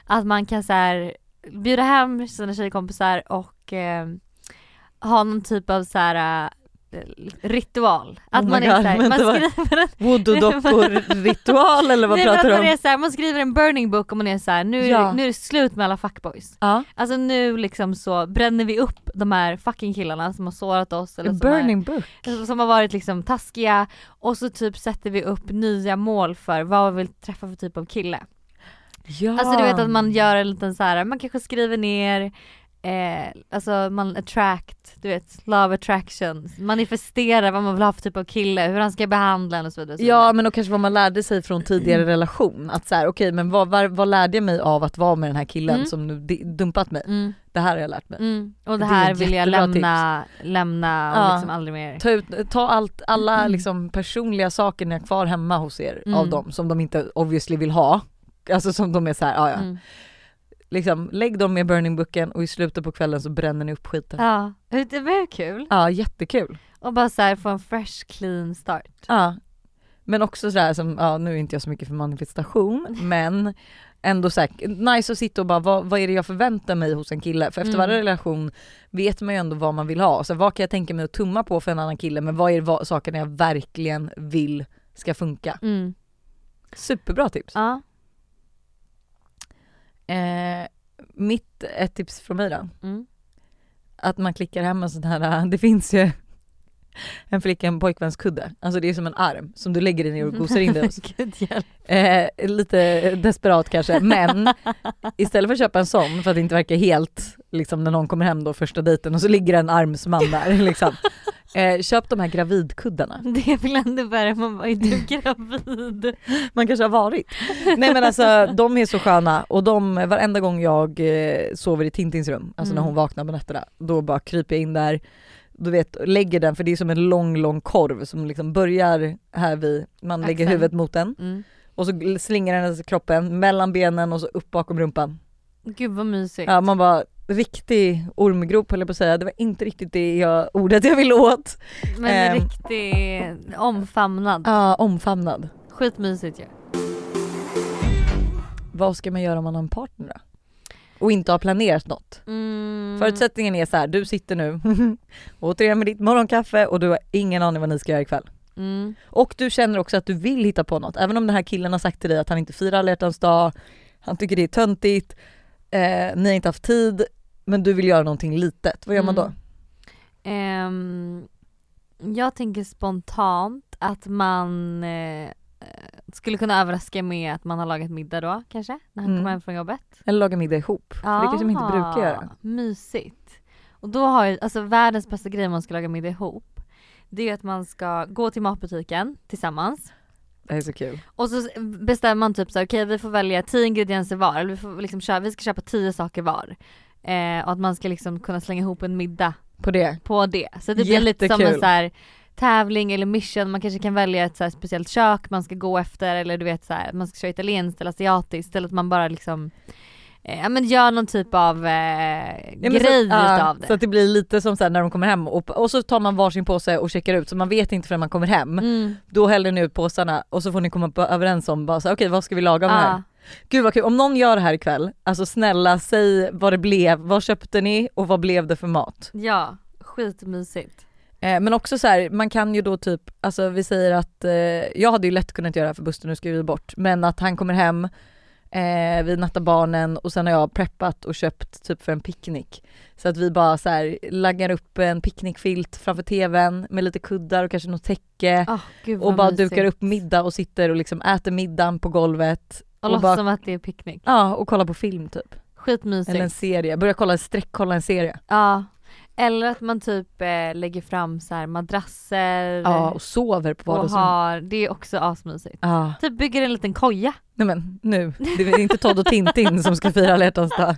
S1: Att man kan så här bjuda hem sina tjejkompisar och eh, ha någon typ av så här äh, ritual. Att
S2: Oh
S1: man är
S2: God,
S1: så här,
S2: vänta,
S1: man skriver en
S2: Voodoo-dockor-ritual eller vad
S1: Nej,
S2: pratar du
S1: man
S2: om?
S1: är så här, man skriver en burning book och man är så här, nu, är
S2: Ja.
S1: nu är det slut med alla fuckboys.
S2: Ja.
S1: Alltså nu liksom så bränner vi upp de här fucking killarna som har sårat oss eller
S2: En
S1: som, är,
S2: burning book.
S1: som har varit liksom taskiga och så typ sätter vi upp nya mål för vad vi vill träffa för typ av kille.
S2: Ja.
S1: Alltså du vet att man gör en liten så här, man kanske skriver ner Eh, alltså man attract, du vet, love attraction, manifesterar vad man vill ha för typ av kille, hur han ska behandla en och så vidare. och så
S2: Ja men och kanske vad man lärde sig från tidigare relation. Att så här, okej men vad, vad, vad lärde jag mig av att vara med den här killen
S1: Mm.
S2: som nu dumpat mig?
S1: Mm,
S2: Det här har jag lärt mig.
S1: mm. Och det
S2: Det är
S1: här vill jag lämna, lämna och
S2: Ja.
S1: liksom aldrig mer.
S2: Ta, ut, ta allt, alla
S1: Mm.
S2: liksom personliga saker ni har kvar hemma hos er
S1: Mm.
S2: av dem som de inte obviously vill ha. Alltså som de är så här, ja ja. Liksom, lägg dem med burning booken och i slutet på kvällen så bränner ni upp skiten.
S1: Ja, det var kul.
S2: Ja jättekul.
S1: Och bara så här få en fresh clean start.
S2: Ja. Men också sådär som, ja nu är inte jag så mycket för manifestation [laughs] men ändå så här, nice att sitta och bara vad, vad är det jag förväntar mig hos en kille? För efter
S1: Mm.
S2: varje relation vet man ju ändå vad man vill ha. Så vad kan jag tänka mig att tumma på för en annan kille men vad är vad, sakerna jag verkligen vill ska funka.
S1: Mm.
S2: Superbra tips.
S1: Ja.
S2: Eh, mitt, ett tips från mig då.
S1: Mm.
S2: Att man klickar hem en sån här, det finns ju [laughs] en flicka, en pojkvänskudde. Alltså det är som en arm som du lägger dig ner och gosar in dig [laughs] hos. Eh, lite desperat kanske men [laughs] istället för att köpa en sån för att det inte verkar helt liksom när någon kommer hem då första dejten och så ligger en armsman där liksom. Eh, köp de här gravidkuddarna. [laughs]
S1: Det är väl ändå värre, man bara är du gravid?
S2: Man kanske har varit. Nej men alltså de är så sköna och de, varenda gång jag eh, sover i Tintins rum, alltså när
S1: Mm.
S2: hon vaknar på nätterna, då bara kryper jag in där, du vet lägger den, för det är som en lång lång korv som liksom börjar här vid, man lägger
S1: Axeln.
S2: huvudet mot den
S1: Mm.
S2: och så slingar den kroppen mellan benen och så upp bakom rumpan.
S1: Gud vad mysigt.
S2: Ja man bara riktig ormgrop höll jag på att säga, det var inte riktigt det jag, ordet jag ville åt.
S1: Men
S2: Ehm.
S1: riktig omfamnad.
S2: Ja, omfamnad.
S1: Skitmysigt ju.
S2: Vad ska man göra om man har en partner då? Och inte har planerat något.
S1: Mm.
S2: Förutsättningen är så här, du sitter nu [laughs] återigen med ditt morgonkaffe och du har ingen aning vad ni ska göra ikväll.
S1: Mm.
S2: Och du känner också att du vill hitta på något, även om den här killen har sagt till dig att han inte firar alla dag, han tycker det är töntigt, eh, ni har inte haft tid, men du vill göra någonting litet. Vad gör man då?
S1: Mm. Ehm, jag tänker spontant att man eh, skulle kunna överraska med att man har lagat middag då kanske, när han
S2: Mm.
S1: kommer hem från jobbet.
S2: Eller laga middag ihop, för det kanske man inte brukar göra.
S1: Mysigt. Och då har ju, alltså världens bästa grej om man ska laga middag ihop, det är att man ska gå till matbutiken tillsammans
S2: Det här är så kul.
S1: och så bestämmer man typ så här, okej vi får välja 10 ingredienser var, eller vi, får liksom köpa, vi ska köpa 10 saker var. Eh, och att man ska liksom kunna slänga ihop en middag
S2: På det.
S1: på det. Så det blir lite som en så här tävling eller mission, man kanske kan välja ett så speciellt kök man ska gå efter eller du vet så här, man ska köra italienskt eller asiatiskt eller att man bara liksom Ja men gör någon typ av eh,
S2: Ja,
S1: grej
S2: så,
S1: utav det.
S2: Så att det blir lite som så här när de kommer hem och, och så tar man varsin påse och checkar ut så man vet inte förrän man kommer hem.
S1: Mm.
S2: Då häller ni ut påsarna och så får ni komma på, överens om bara så okej vad ska vi laga med det här? Gud vad kul, om någon gör det här ikväll, alltså snälla säg vad det blev, vad köpte ni och vad blev det för mat?
S1: ja, skitmysigt.
S2: Eh, men också så här, man kan ju då typ, alltså vi säger att, eh, jag hade ju lätt kunnat göra det här för Buster, nu ska vi bort, men att han kommer hem, eh, vi nattar barnen och sen har jag preppat och köpt typ för en picknick. Så att vi bara så här laggar upp en picknickfilt framför tvn med lite kuddar och kanske något täcke
S1: Oh, gud
S2: och bara
S1: mysigt.
S2: dukar upp middag och sitter och liksom äter middagen på golvet
S1: Och,
S2: och
S1: låtsas
S2: bara-
S1: som att det är picknick.
S2: Ja och kollar på film typ.
S1: Skitmysigt.
S2: Eller en serie, börja kolla, sträckkolla en serie.
S1: Ja. Eller att man typ eh, lägger fram så här madrasser
S2: Ja och sover på
S1: och
S2: vardagsrummet.
S1: har, det är också asmysigt.
S2: Ja,
S1: Typ bygger en liten koja.
S2: nej men nu, det är inte Todd och Tintin som ska fira alla dag. [laughs]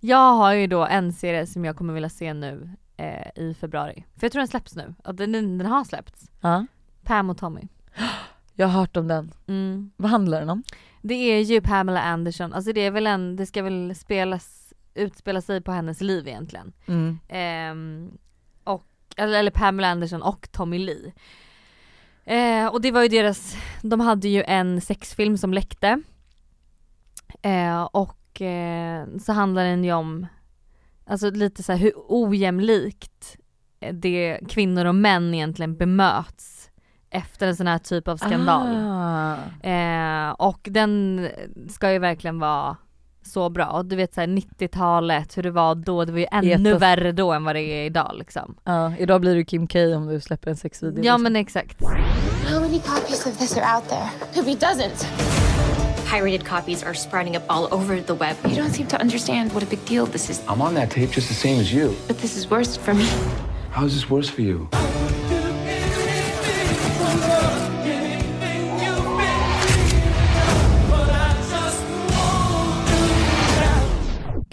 S1: Jag har ju då en serie som jag kommer vilja se nu eh, i februari. För jag tror den släpps nu. Den, den har släppts.
S2: Ja,
S1: Pam och Tommy. [gasps]
S2: jag har hört om den.
S1: Mm.
S2: Vad handlar den om?
S1: Det är ju Pamela Anderson, alltså det är väl en, det ska väl spelas, utspela sig på hennes liv egentligen.
S2: Mm.
S1: Ehm, och, eller, eller Pamela Anderson och Tommy Lee. Eh, och det var ju deras, de hade ju en sexfilm som läckte. Eh, och eh, så handlar den ju om, alltså lite så här hur ojämlikt eh, det kvinnor och män egentligen bemöts efter en sån här typ av skandal.
S2: Ah.
S1: Eh, och den ska ju verkligen vara så bra. Och du vet såhär 90-talet, hur det var då, det var ju ännu
S2: Jätte-
S1: värre då än vad det är idag liksom.
S2: Ja, idag blir du Kim K om du släpper en sexvideo.
S1: Ja
S2: liksom.
S1: men exakt.
S9: How many copies of this are out there? Be dozens.
S10: Pirated copies are sprouting up all over the web.
S9: You don't seem to understand what a big deal this is.
S4: I'm on that tape just the same as you.
S9: But this is worse for me.
S4: How is this worse for you?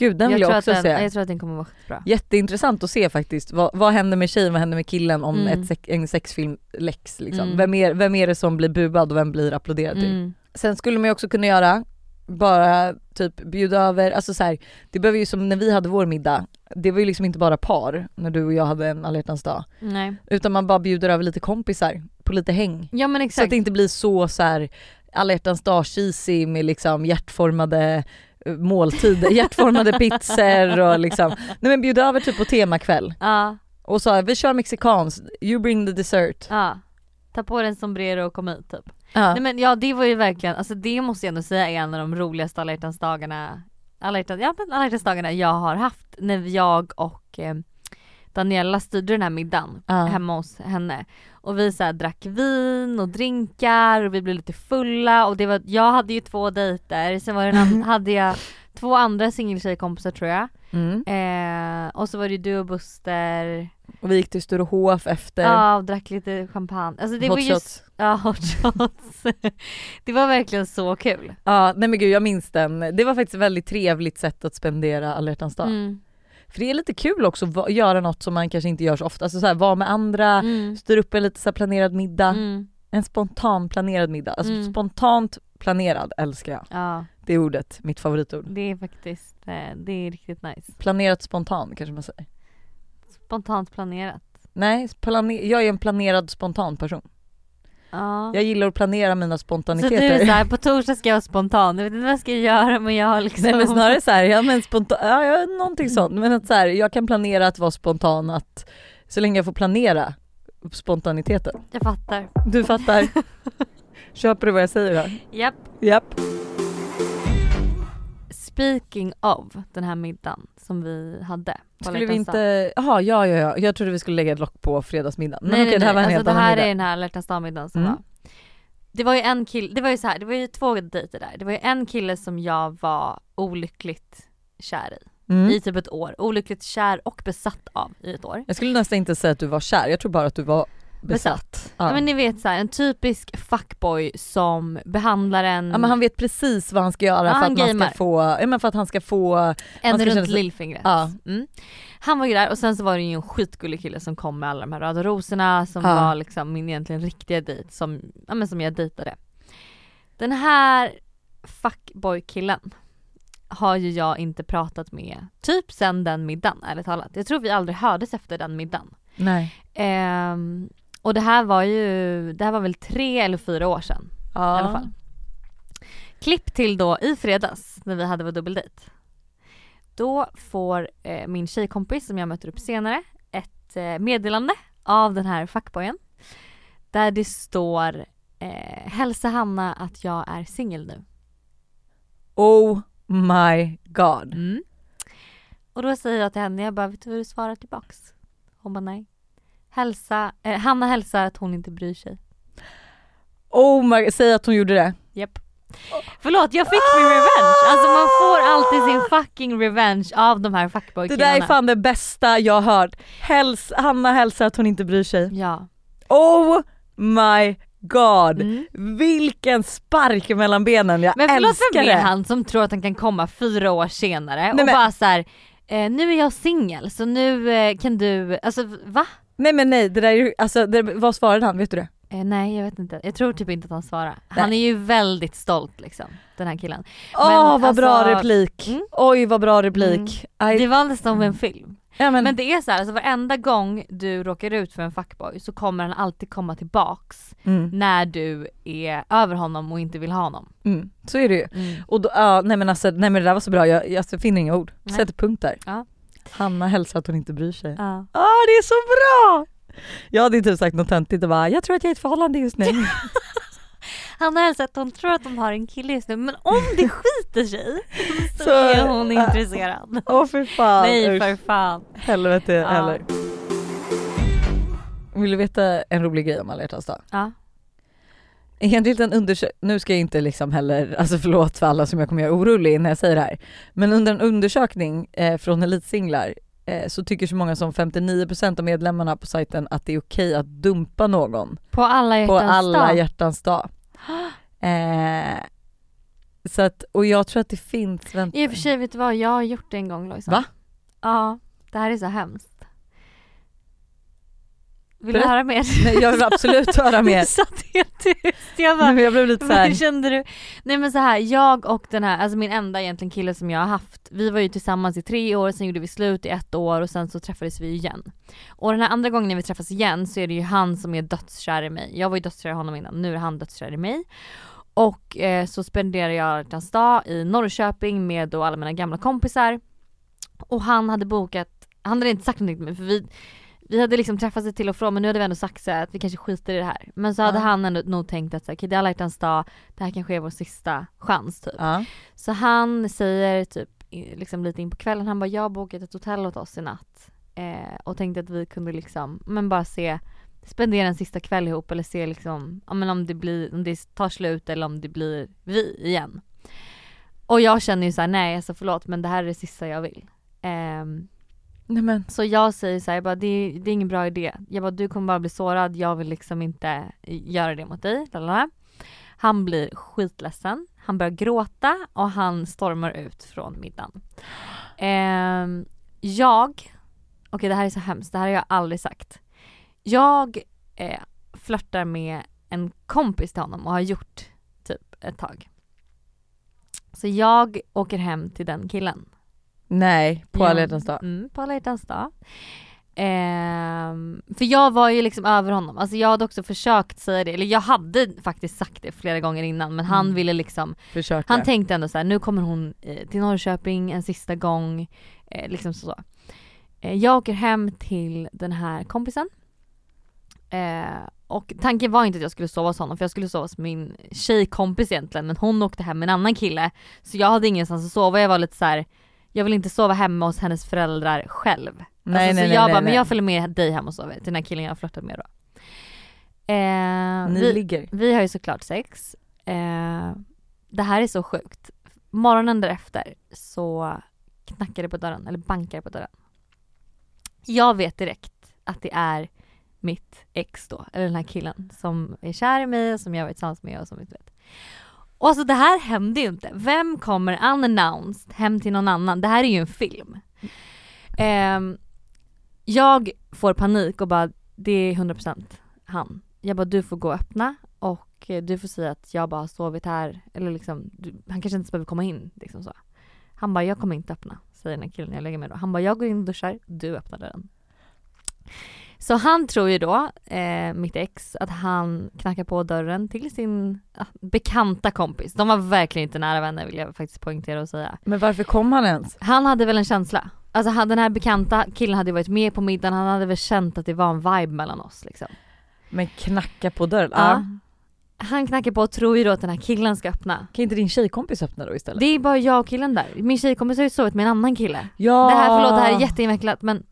S2: Gud den vill
S1: jag,
S2: också
S1: att den,
S2: se.
S1: jag tror att den kommer vara skitbra.
S2: Jätteintressant att se faktiskt. Vad, vad händer med tjejen, vad händer med killen om
S1: Mm.
S2: ett en sexfilm läcks liksom?
S1: Mm.
S2: Vem, är, vem är det som blir buad och vem blir applåderad till?
S1: Mm.
S2: Sen skulle man ju också kunna göra, bara typ bjuda över, alltså så här, det behöver ju som när vi hade vår middag, det var ju liksom inte bara par när du och jag hade en alla dag.
S1: Nej.
S2: Utan man bara bjuder över lite kompisar på lite häng.
S1: Ja men
S2: Så
S1: exakt.
S2: att det inte blir så så här alla hjärtans dag cheesy med liksom hjärtformade måltider, [laughs] hjärtformade pizzor och liksom, nej men bjud över typ på temakväll
S1: Ja,
S2: och här, vi kör mexikanskt, you bring the dessert.
S1: ja. ta på dig en sombrero och kom hit typ.
S2: Ja.
S1: Nej men ja det var ju verkligen, alltså det måste jag ändå säga är en av de roligaste alla hjärtans dagarna, alla hjärtans, ja men alla hjärtans dagarna jag har haft när jag och eh, Daniela styrde den här middagen
S2: Ja.
S1: hemma hos henne. Och vi så drack vin och drinkar och vi blev lite fulla och det var, jag hade ju två dejter, sen var det en, [laughs] hade jag två andra singeltjejkompisar tror jag.
S2: Mm.
S1: Eh, och så var det ju du och Buster,
S2: Och vi gick till Sturehof efter.
S1: ja och drack lite champagne. Alltså det
S2: Hot
S1: var just,
S2: shots.
S1: ja hot shots. [laughs] det var verkligen så kul.
S2: Ja nej men gud jag minns den. Det var faktiskt ett väldigt trevligt sätt att spendera alla dag.
S1: Mm.
S2: För det är lite kul också att göra något som man kanske inte gör så ofta. Alltså så här, vara med andra,
S1: Mm.
S2: styra upp en lite så planerad middag.
S1: Mm.
S2: En spontan planerad middag. Alltså
S1: Mm.
S2: spontant planerad älskar jag.
S1: Ja
S2: Det är ordet, mitt favoritord.
S1: det är faktiskt, eh, det är riktigt nice.
S2: Planerat spontan kanske man säger.
S1: Spontant planerat.
S2: Nej, plane- jag är en planerad spontan person.
S1: Ja.
S2: Jag gillar att planera mina
S1: Så
S2: spontaniteter.
S1: du är såhär, på torsdag ska jag vara spontan, jag vet inte vad jag ska göra men jag har liksom [laughs]
S2: Nej men snarare så här, ja men spontan, ja, ja någonting sånt. Men att så här, jag kan planera att vara spontan att så länge jag får planera spontaniteten.
S1: Jag fattar.
S2: Du fattar? [laughs] Köper du vad jag säger här?
S1: Japp.
S2: Japp.
S1: Speaking of den här middagen som vi hade
S2: Skulle vi inte, jaha ja ja ja, jag trodde vi skulle lägga ett lock på fredagsmiddagen. Men
S1: nej,
S2: okej
S1: nej,
S2: det här var en
S1: nej.
S2: helt
S1: alltså, det
S2: annan
S1: här
S2: middag.
S1: är den här dag-middagen som
S2: Mm.
S1: var. Det var ju en kille, det var ju så här, det var ju två dejter där. Det var ju en kille som jag var olyckligt kär i.
S2: Mm.
S1: I typ ett år. Olyckligt kär och besatt av i ett år.
S2: Jag skulle nästan inte säga att du var kär, jag tror bara att du var besatt.
S1: Ja.
S2: Ja.
S1: men ni vet så här, en typisk fuckboy som behandlar en,
S2: Ja men han vet precis vad han ska göra
S1: Ja,
S2: för att man ska få, ja men för att han ska få
S1: en
S2: ska
S1: runt
S2: sig-
S1: lillfingret.
S2: Ja.
S1: Mm. Han var ju där och sen så var det ju en skitgullig kille som kom med alla de här röda rosorna som
S2: Ja.
S1: var liksom min egentligen riktiga dejt som, ja, men som jag dejtade. Den här fuckboy-killen har ju jag inte pratat med typ sen den middagen ärligt talat. Jag tror vi aldrig hördes efter den middagen.
S2: Nej.
S1: Ehm, och det här var ju, det här var väl tre eller fyra år sedan
S2: Ja.
S1: i alla fall. Klipp till då i fredags när vi hade vår dubbeldejt. Då får eh, min tjejkompis som jag möter upp senare ett eh, meddelande av den här fuckboyen. Där det står eh, hälsa Hanna att jag är singel nu.
S2: Oh my god.
S1: Mm. Och då säger jag till henne, jag bara vet du vad du svarar tillbaks? Hon bara nej. Hälsa, eh, Hanna hälsar att hon inte bryr sig.
S2: Oh my säg att hon gjorde det.
S1: Japp. Förlåt jag fick min revenge, alltså man får alltid sin fucking revenge av de här
S2: Det
S1: fuckboy-killarna.
S2: där är fan det bästa jag hört. Häls, Hanna hälsar att hon inte bryr sig.
S1: Ja.
S2: Oh my god.
S1: Mm.
S2: Vilken spark mellan benen, jag
S1: Men förlåt
S2: älskar
S1: vem är
S2: det.
S1: han som tror att han kan komma fyra år senare
S2: Nej,
S1: och
S2: men-
S1: bara så här. Eh, nu är jag singel så nu eh, kan du, alltså va?
S2: Nej men nej, det där är ju, alltså det, vad svarade han, vet du det?
S1: Eh, nej jag vet inte, jag tror typ inte att han svarar. Han är ju väldigt stolt liksom, den här killen.
S2: Åh
S1: Men
S2: vad bra
S1: alltså-
S2: replik,
S1: Mm.
S2: oj vad bra replik. I,
S1: Det var nästan som en film.
S2: ja, men,
S1: Men det är så här, alltså varenda gång du råkar ut för en fuckboy så kommer han alltid komma tillbaks
S2: mm,
S1: när du är över honom och inte vill ha honom.
S2: mm, så är det ju.
S1: Mm.
S2: Och då, ja, nej men alltså, nej men det där var så bra, jag, jag finner inga ord.
S1: Nej.
S2: Sätter punkt där.
S1: Ja.
S2: Hanna hälsar att hon inte bryr sig.
S1: Ja.
S2: Ah, det är så bra! Jag hade typ sagt något töntigt och bara, jag tror att jag är i ett förhållande just nu. [laughs]
S1: Han har hälsat att hon tror att de har en kille just nu men om det skiter sig [laughs] så,
S2: Så,
S1: är hon
S2: äh,
S1: intresserad.
S2: Åh fy fan,
S1: Nej för fan.
S2: helvete
S1: Ja.
S2: heller. Vill du veta en rolig grej om alla hjärtans dag?
S1: Ja.
S2: Enligt en undersökning, nu ska jag inte liksom heller, alltså förlåt för alla som jag kommer göra orolig när jag säger det här, men under en undersökning eh, från Elitsinglar eh, så tycker så många som 59% av medlemmarna på sajten att det är okej att dumpa någon
S1: På alla
S2: på
S1: hjärtans
S2: alla
S1: dag.
S2: hjärtans dag. [gasps] Eh, så att, och jag tror att det finns, vänta.
S1: I och för sig vet du vad, jag har gjort det en gång Lojsan.
S2: Va?
S1: Ja, det här är så hemskt. Vill du höra mer?
S2: Nej, jag vill absolut [laughs] höra mer.
S1: Du satt helt tyst. Jag bara,
S2: Nej, jag blev lite såhär,
S1: kände du? Nej men så här, jag och den här, alltså min enda egentligen kille som jag har haft, vi var ju tillsammans i tre år, sen gjorde vi slut i ett år och sen så träffades vi igen. Och den här andra gången när vi träffas igen så är det ju han som är dödskär i mig. Jag var ju dödskär i honom innan, nu är han dödskär i mig. Och eh, så spenderar jag en dag i Norrköping med då alla mina gamla kompisar. Och han hade bokat, han hade inte sagt någonting till mig för vi vi hade liksom träffats till och från men nu hade vi ändå sagt så att vi kanske skiter i det här. Men så hade
S2: Ja.
S1: han ändå nog tänkt att så här, okej det är alla hjärtans dag, det här kanske är vår sista chans typ.
S2: Ja.
S1: Så han säger typ liksom lite in på kvällen, han bara jag har bokat ett hotell åt oss i natt. Eh, och tänkte att vi kunde liksom, men bara se, spendera en sista kväll ihop eller se liksom, ja men om det blir, om det tar slut eller om det blir vi igen. Och jag känner ju så här: nej alltså förlåt men det här är det sista jag vill. Ehm,
S2: Nej men.
S1: så jag säger så här, jag bara, det, är- det är ingen bra idé. Jag bara, du kommer bara bli sårad, jag vill liksom inte eh, göra det mot dig. Lalala. Han blir skitledsen, han börjar gråta och han stormar ut från middagen. Eh, jag, okej det här är så hemskt, det här har jag aldrig sagt. Jag eh, flörtar med en kompis till honom och har gjort typ ett tag. Så jag åker hem till den killen.
S2: Nej, på alla hjärtans dag.
S1: Mm, på alla hjärtans dag. Ehm, för jag var ju liksom över honom, alltså jag hade också försökt säga det, eller jag hade faktiskt sagt det flera gånger innan men han
S2: Mm.
S1: ville liksom,
S2: Försöka.
S1: han tänkte ändå så här: nu kommer hon eh, till Norrköping en sista gång, eh, liksom så. Eh, jag åker hem till den här kompisen eh, och tanken var inte att jag skulle sova hos honom för jag skulle sova hos min tjejkompis egentligen men hon åkte hem med en annan kille så jag hade ingenstans att sova, jag var lite så här. Jag vill inte sova hemma hos hennes föräldrar själv.
S2: Nej,
S1: alltså,
S2: nej,
S1: så
S2: nej,
S1: jag
S2: nej,
S1: bara, men
S2: nej.
S1: jag följer med dig hem och sover till den här killen jag har flörtat med då. Eh,
S2: Ni
S1: vi,
S2: ligger.
S1: vi har ju såklart sex. Eh, det här är så sjukt. Morgonen därefter så knackar det på dörren, eller bankar på dörren. Jag vet direkt att det är mitt ex då, eller den här killen som är kär i mig och som jag var tillsammans med och som inte vet. Och alltså det här händer ju inte. Vem kommer unannounced hem till någon annan? Det här är ju en film. Eh, jag får panik och bara, det är 100% han. Jag bara, du får gå och öppna och eh, du får säga att jag bara har sovit här. Eller liksom, du, han kanske inte ens behöver komma in. Liksom så. Han bara, jag kommer inte öppna, säger den här killen jag lägger mig. då. Han bara, jag går in och duschar, du öppnar dörren. Så han tror ju då, eh, mitt ex, att han knackar på dörren till sin ja, bekanta kompis. De var verkligen inte nära vänner vill jag faktiskt poängtera och säga.
S2: Men varför kom han ens?
S1: Han hade väl en känsla. Alltså han, den här bekanta killen hade varit med på middagen, han hade väl känt att det var en vibe mellan oss liksom.
S2: Men knacka på dörren?
S1: Ja.
S2: Ja.
S1: Han knackar på och tror ju då att den här killen ska öppna.
S2: Kan inte din tjejkompis öppna då istället?
S1: Det är bara jag och killen där. Min tjejkompis har ju sovit med en annan kille.
S2: Ja!
S1: Det här, förlåt det här är jätteinvecklat men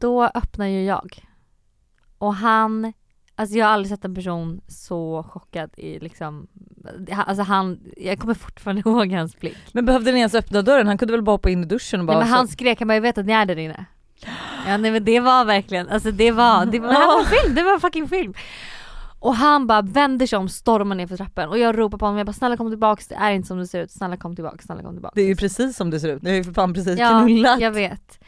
S1: då öppnar ju jag. Och han, alltså jag har aldrig sett en person så chockad i liksom, alltså han, jag kommer fortfarande [laughs] ihåg hans blick.
S2: Men behövde ni ens öppna dörren? Han kunde väl bara hoppa in i duschen och bara
S1: Nej, men han skrek, han bara jag vet att ni är där inne. Ja nej men det var verkligen, alltså det var, det, var, det var film, det var fucking film. Och han bara vänder sig om, stormar ner för trappen och jag ropar på honom, jag bara snälla kom tillbaks, det är inte som det ser ut, snälla kom tillbaks, snälla kom tillbaks.
S2: Det är ju precis som det ser ut, ni har ju för fan precis
S1: Ja,
S2: knullat.
S1: jag vet.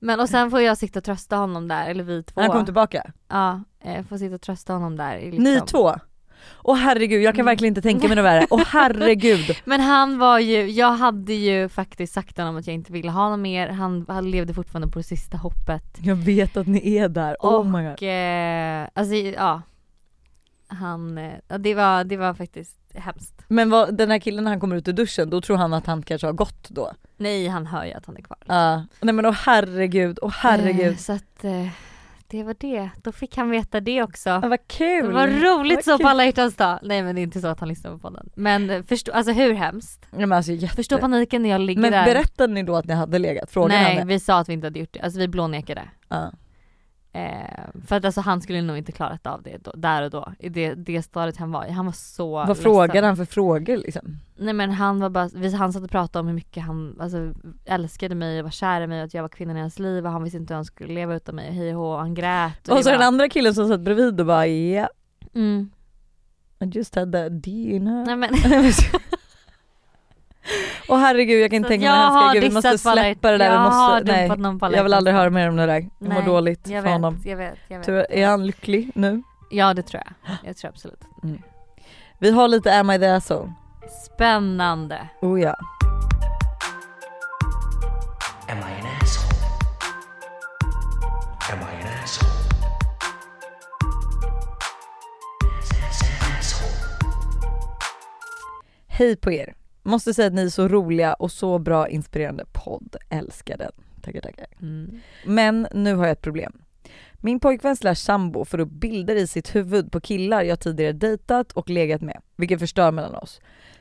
S1: Men och sen får jag sitta och trösta honom där, eller vi två.
S2: Han kom tillbaka?
S1: Ja, eh, får sitta och trösta honom där. i
S2: Ni
S1: Liksom.
S2: två? Åh herregud, jag kan verkligen inte tänka mig något värre. Åh herregud. [laughs]
S1: Men han var ju, jag hade ju faktiskt sagt honom att jag inte ville ha honom mer, han, han levde fortfarande på det sista hoppet.
S2: Jag vet att ni är där, oh my god.
S1: Och eh, alltså ja. Han, eh, det var, det var faktiskt hemskt.
S2: Men vad, den här killen när han kommer ut ur duschen, då tror han att han kanske har gått då?
S1: Nej han hör ju att han är kvar.
S2: Ja. Nej men åh herregud, åh herregud.
S1: Eh, så att eh, det var det, då fick han veta det också.
S2: Ja, vad kul!
S1: Det var roligt
S2: Vad
S1: så
S2: kul.
S1: på alla hjärtans dag. Nej men det är inte så att han lyssnar på podden. Men eh, förstå, alltså hur hemskt?
S2: Ja, men alltså, jätte...
S1: Förstå paniken när jag ligger
S2: Men
S1: där.
S2: berättade ni då att ni hade legat? Frågade
S1: Nej
S2: han det?
S1: vi sa att vi inte hade gjort det, alltså vi blånekade.
S2: Ja.
S1: Eh, för att alltså han skulle nog inte klarat av det då, där och då, i det, det stadiet han var i. Han var så
S2: Vad
S1: ledsen.
S2: frågade han för frågor liksom?
S1: Nej men han var bara, han satt och pratade om hur mycket han alltså, älskade mig och var kär i mig och att jag var kvinnan i hans liv och han visste inte hur han skulle leva utan mig, hej och hå, och han grät.
S2: Och
S1: det
S2: så
S1: var-
S2: den andra killen som satt bredvid och bara ja,
S1: Mm.
S2: I just had that D in her.
S1: Nej men [laughs]
S2: Åh herregud jag kan inte tänka
S1: jag
S2: mig
S1: har
S2: hemska, gud vi måste släppa det där, vi
S1: jag har
S2: måste, nej.
S1: någon
S2: Jag vill aldrig
S1: hjärtans
S2: höra mer om det där, jag mår dåligt
S1: jag
S2: för
S1: vet,
S2: honom.
S1: Jag vet, jag vet.
S2: Tror, är han lycklig nu?
S1: Ja det tror jag, jag tror absolut.
S2: Vi har lite Am I the asshole?
S1: Spännande.
S2: Oh ja.
S11: Am I an asshole? Am I an? Asshole.
S2: Hej på er! Måste säga att ni är så roliga och så bra inspirerande podd, älskar den. Tackar tackar.
S1: Mm.
S2: Men nu har jag ett problem. Min pojkvän slash sambo får upp bilder i sitt huvud på killar jag tidigare dejtat och legat med, vilket förstör mellan oss.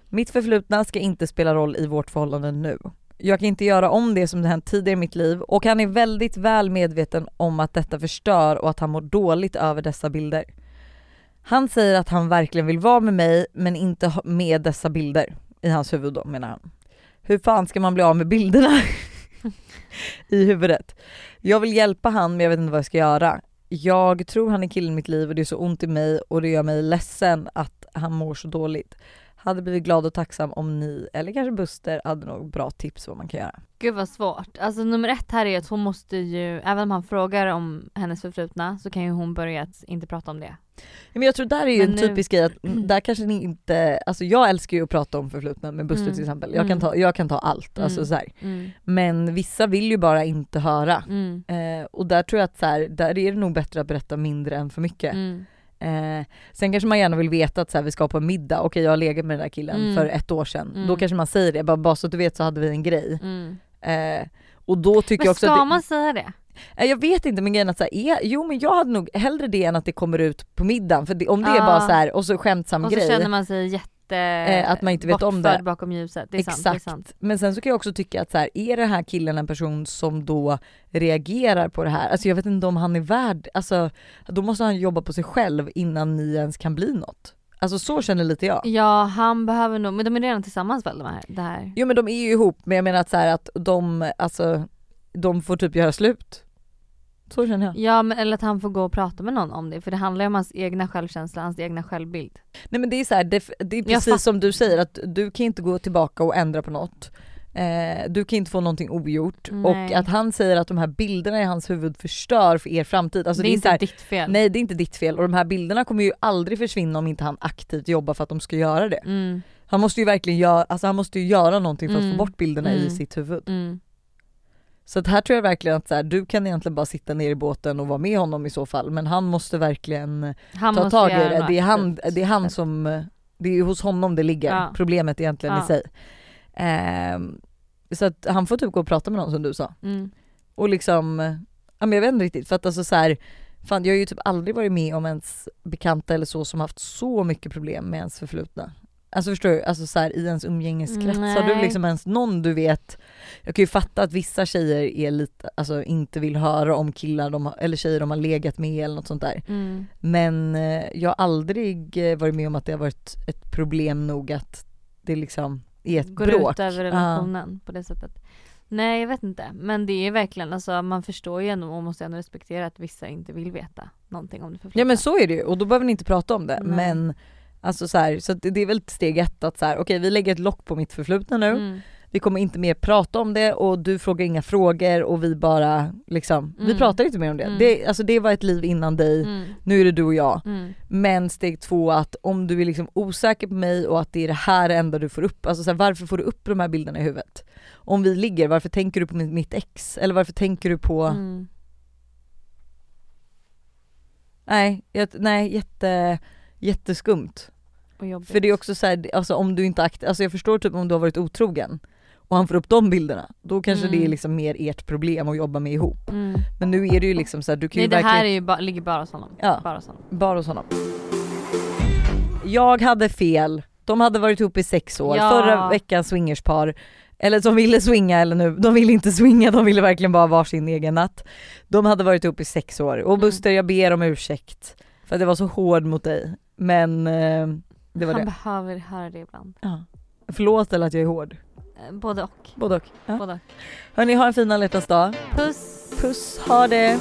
S2: Mitt förflutna ska inte spela roll i vårt förhållande nu. Jag kan inte göra om det som det hänt tidigare i mitt liv och han är väldigt väl medveten om att detta förstör och att han mår dåligt över dessa bilder. Han säger att han verkligen vill vara med mig men inte med dessa bilder. I hans huvud då menar han. Hur fan ska man bli av med bilderna? [laughs] I huvudet. Jag vill hjälpa han men jag vet inte vad jag ska göra. Jag tror han är killen i mitt liv och det är så ont i mig och det gör mig ledsen att han mår så dåligt. Hade blivit glad och tacksam om ni, eller kanske Buster, hade något bra tips vad man kan göra.
S1: Gud vad svårt. Alltså nummer ett här är att hon måste ju, även om han frågar om hennes förflutna så kan ju hon börja att inte prata om det.
S2: Men jag tror där är ju
S1: Men
S2: en
S1: nu-
S2: typisk grej att mm, [clears throat] där kanske ni inte, alltså jag älskar ju att prata om förflutna med Buster
S1: Mm.
S2: till exempel. Jag kan
S1: Mm.
S2: ta, jag kan ta allt, alltså
S1: Mm.
S2: så här.
S1: Mm.
S2: Men vissa vill ju bara inte höra.
S1: Mm.
S2: Eh, och där tror jag att så här, där är det nog bättre att berätta mindre än för mycket. Eh, sen kanske man gärna vill veta att så här, vi ska på en middag, okej jag har legat med den där killen
S1: Mm.
S2: för ett år sedan.
S1: Mm.
S2: Då kanske man säger det, bara, bara så att du vet så hade vi en grej.
S1: Mm.
S2: Eh, och då tycker
S1: Men
S2: jag också
S1: ska
S2: att det,
S1: man säga det?
S2: Eh, Jag vet inte men grejen är att så här, är, jo men jag hade nog hellre det än att det kommer ut på middagen för det, om det är
S1: Ja.
S2: bara så här och så skämtsam
S1: Och så
S2: grej.
S1: känner man sig jätte
S2: Eh, att man inte vet om det.
S1: bakom ljuset. Det är sant. Det är
S2: Exakt.
S1: sant.
S2: Men sen så kan jag också tycka att så här, är den här killen en person som då reagerar på det här? Alltså jag vet inte om han är värd, alltså då måste han jobba på sig själv innan ni ens kan bli något. Alltså så känner lite jag.
S1: Ja han behöver nog, men de är redan tillsammans väl de här? Det här.
S2: Jo men de är ju ihop men jag menar att så här, att de, alltså de får typ göra slut. Så känner jag.
S1: Ja men eller att han får gå och prata med någon om det för det handlar ju om hans egna självkänsla, hans egna självbild.
S2: Nej men det är så här, det, det är precis som du säger att du kan inte gå tillbaka och ändra på något. Eh, du kan inte få någonting ogjort
S1: Nej.
S2: och att han säger att de här bilderna i hans huvud förstör för er framtid. Alltså
S1: det är
S2: så
S1: inte
S2: här,
S1: ditt fel.
S2: Nej det är inte ditt fel och de här bilderna kommer ju aldrig försvinna om inte han aktivt jobbar för att de ska göra det.
S1: Mm.
S2: Han måste ju verkligen göra, alltså han måste ju göra någonting för att
S1: Mm.
S2: få bort bilderna i
S1: Mm.
S2: sitt huvud. Så att här tror jag verkligen att så här, du kan egentligen bara sitta ner i båten och vara med honom i så fall men han måste verkligen
S1: Han
S2: ta
S1: måste
S2: tag i det. Det är, han, det är han som, det är hos honom det ligger,
S1: Ja.
S2: problemet egentligen
S1: Ja.
S2: i sig. Ehm, så att han får typ gå och prata med någon som du sa.
S1: Mm.
S2: Och liksom, ja men jag vet inte riktigt för att alltså så här, fan jag har ju typ aldrig varit med om ens bekanta eller så som haft så mycket problem med ens förflutna. Alltså förstår du, alltså så här, i ens umgängeskrets, har du liksom ens någon du vet, jag kan ju fatta att vissa tjejer är lite, alltså inte vill höra om killar de eller tjejer de har legat med eller något sånt där.
S1: Mm.
S2: Men eh, jag har aldrig eh, varit med om att det har varit ett problem nog att det liksom är ett
S1: Går
S2: bråk.
S1: ut över relationen på det sättet. Nej jag vet inte men det är verkligen alltså man förstår ju ändå och måste ändå respektera att vissa inte vill veta någonting om det förflutna.
S2: Ja men så är det ju och då behöver ni inte prata om det
S1: Nej.
S2: men Alltså så, här, så det det är väl steg ett att så här, okej vi lägger ett lock på mitt förflutna nu,
S1: Mm.
S2: vi kommer inte mer prata om det och du frågar inga frågor och vi bara liksom, vi
S1: Mm.
S2: pratar inte mer om det.
S1: Mm.
S2: det. Alltså det var ett liv innan dig,
S1: Mm.
S2: nu är det du och jag.
S1: Mm.
S2: Men steg två att om du är liksom osäker på mig och att det är det här enda du får upp, alltså så här, varför får du upp de här bilderna i huvudet? Om vi ligger, varför tänker du på mitt, mitt ex? Eller varför tänker du på
S1: Mm.
S2: Nej, jag, nej jätte, jätteskumt. För det är också så här, alltså om du inte akt, alltså jag förstår typ om du har varit otrogen och han får upp de bilderna, då kanske
S1: Mm.
S2: det är liksom mer ert problem att jobba med ihop.
S1: Mm.
S2: Men nu är det ju liksom så här, du kan
S1: Nej
S2: ju
S1: det
S2: verkligen
S1: här är ju ba- ligger bara hos honom.
S2: Ja.
S1: Bara hos honom.
S2: bara hos honom. Jag hade fel, de hade varit ihop i sex år,
S1: Ja.
S2: förra veckans swingerspar, eller som ville swinga eller nu, de ville inte swinga, de ville verkligen bara varsin egen natt. De hade varit ihop i sex år och
S1: Mm.
S2: Buster jag ber om ursäkt för att det var så hård mot dig. Men eh, det var
S1: Han
S2: det.
S1: behöver höra det ibland.
S2: Ja. Förlåt eller att jag är hård.
S1: Eh, Både och.
S2: Både och. Ja.
S1: Både och.
S2: Hörni, ha en fin alla dag.
S1: Puss!
S2: Puss, ha det!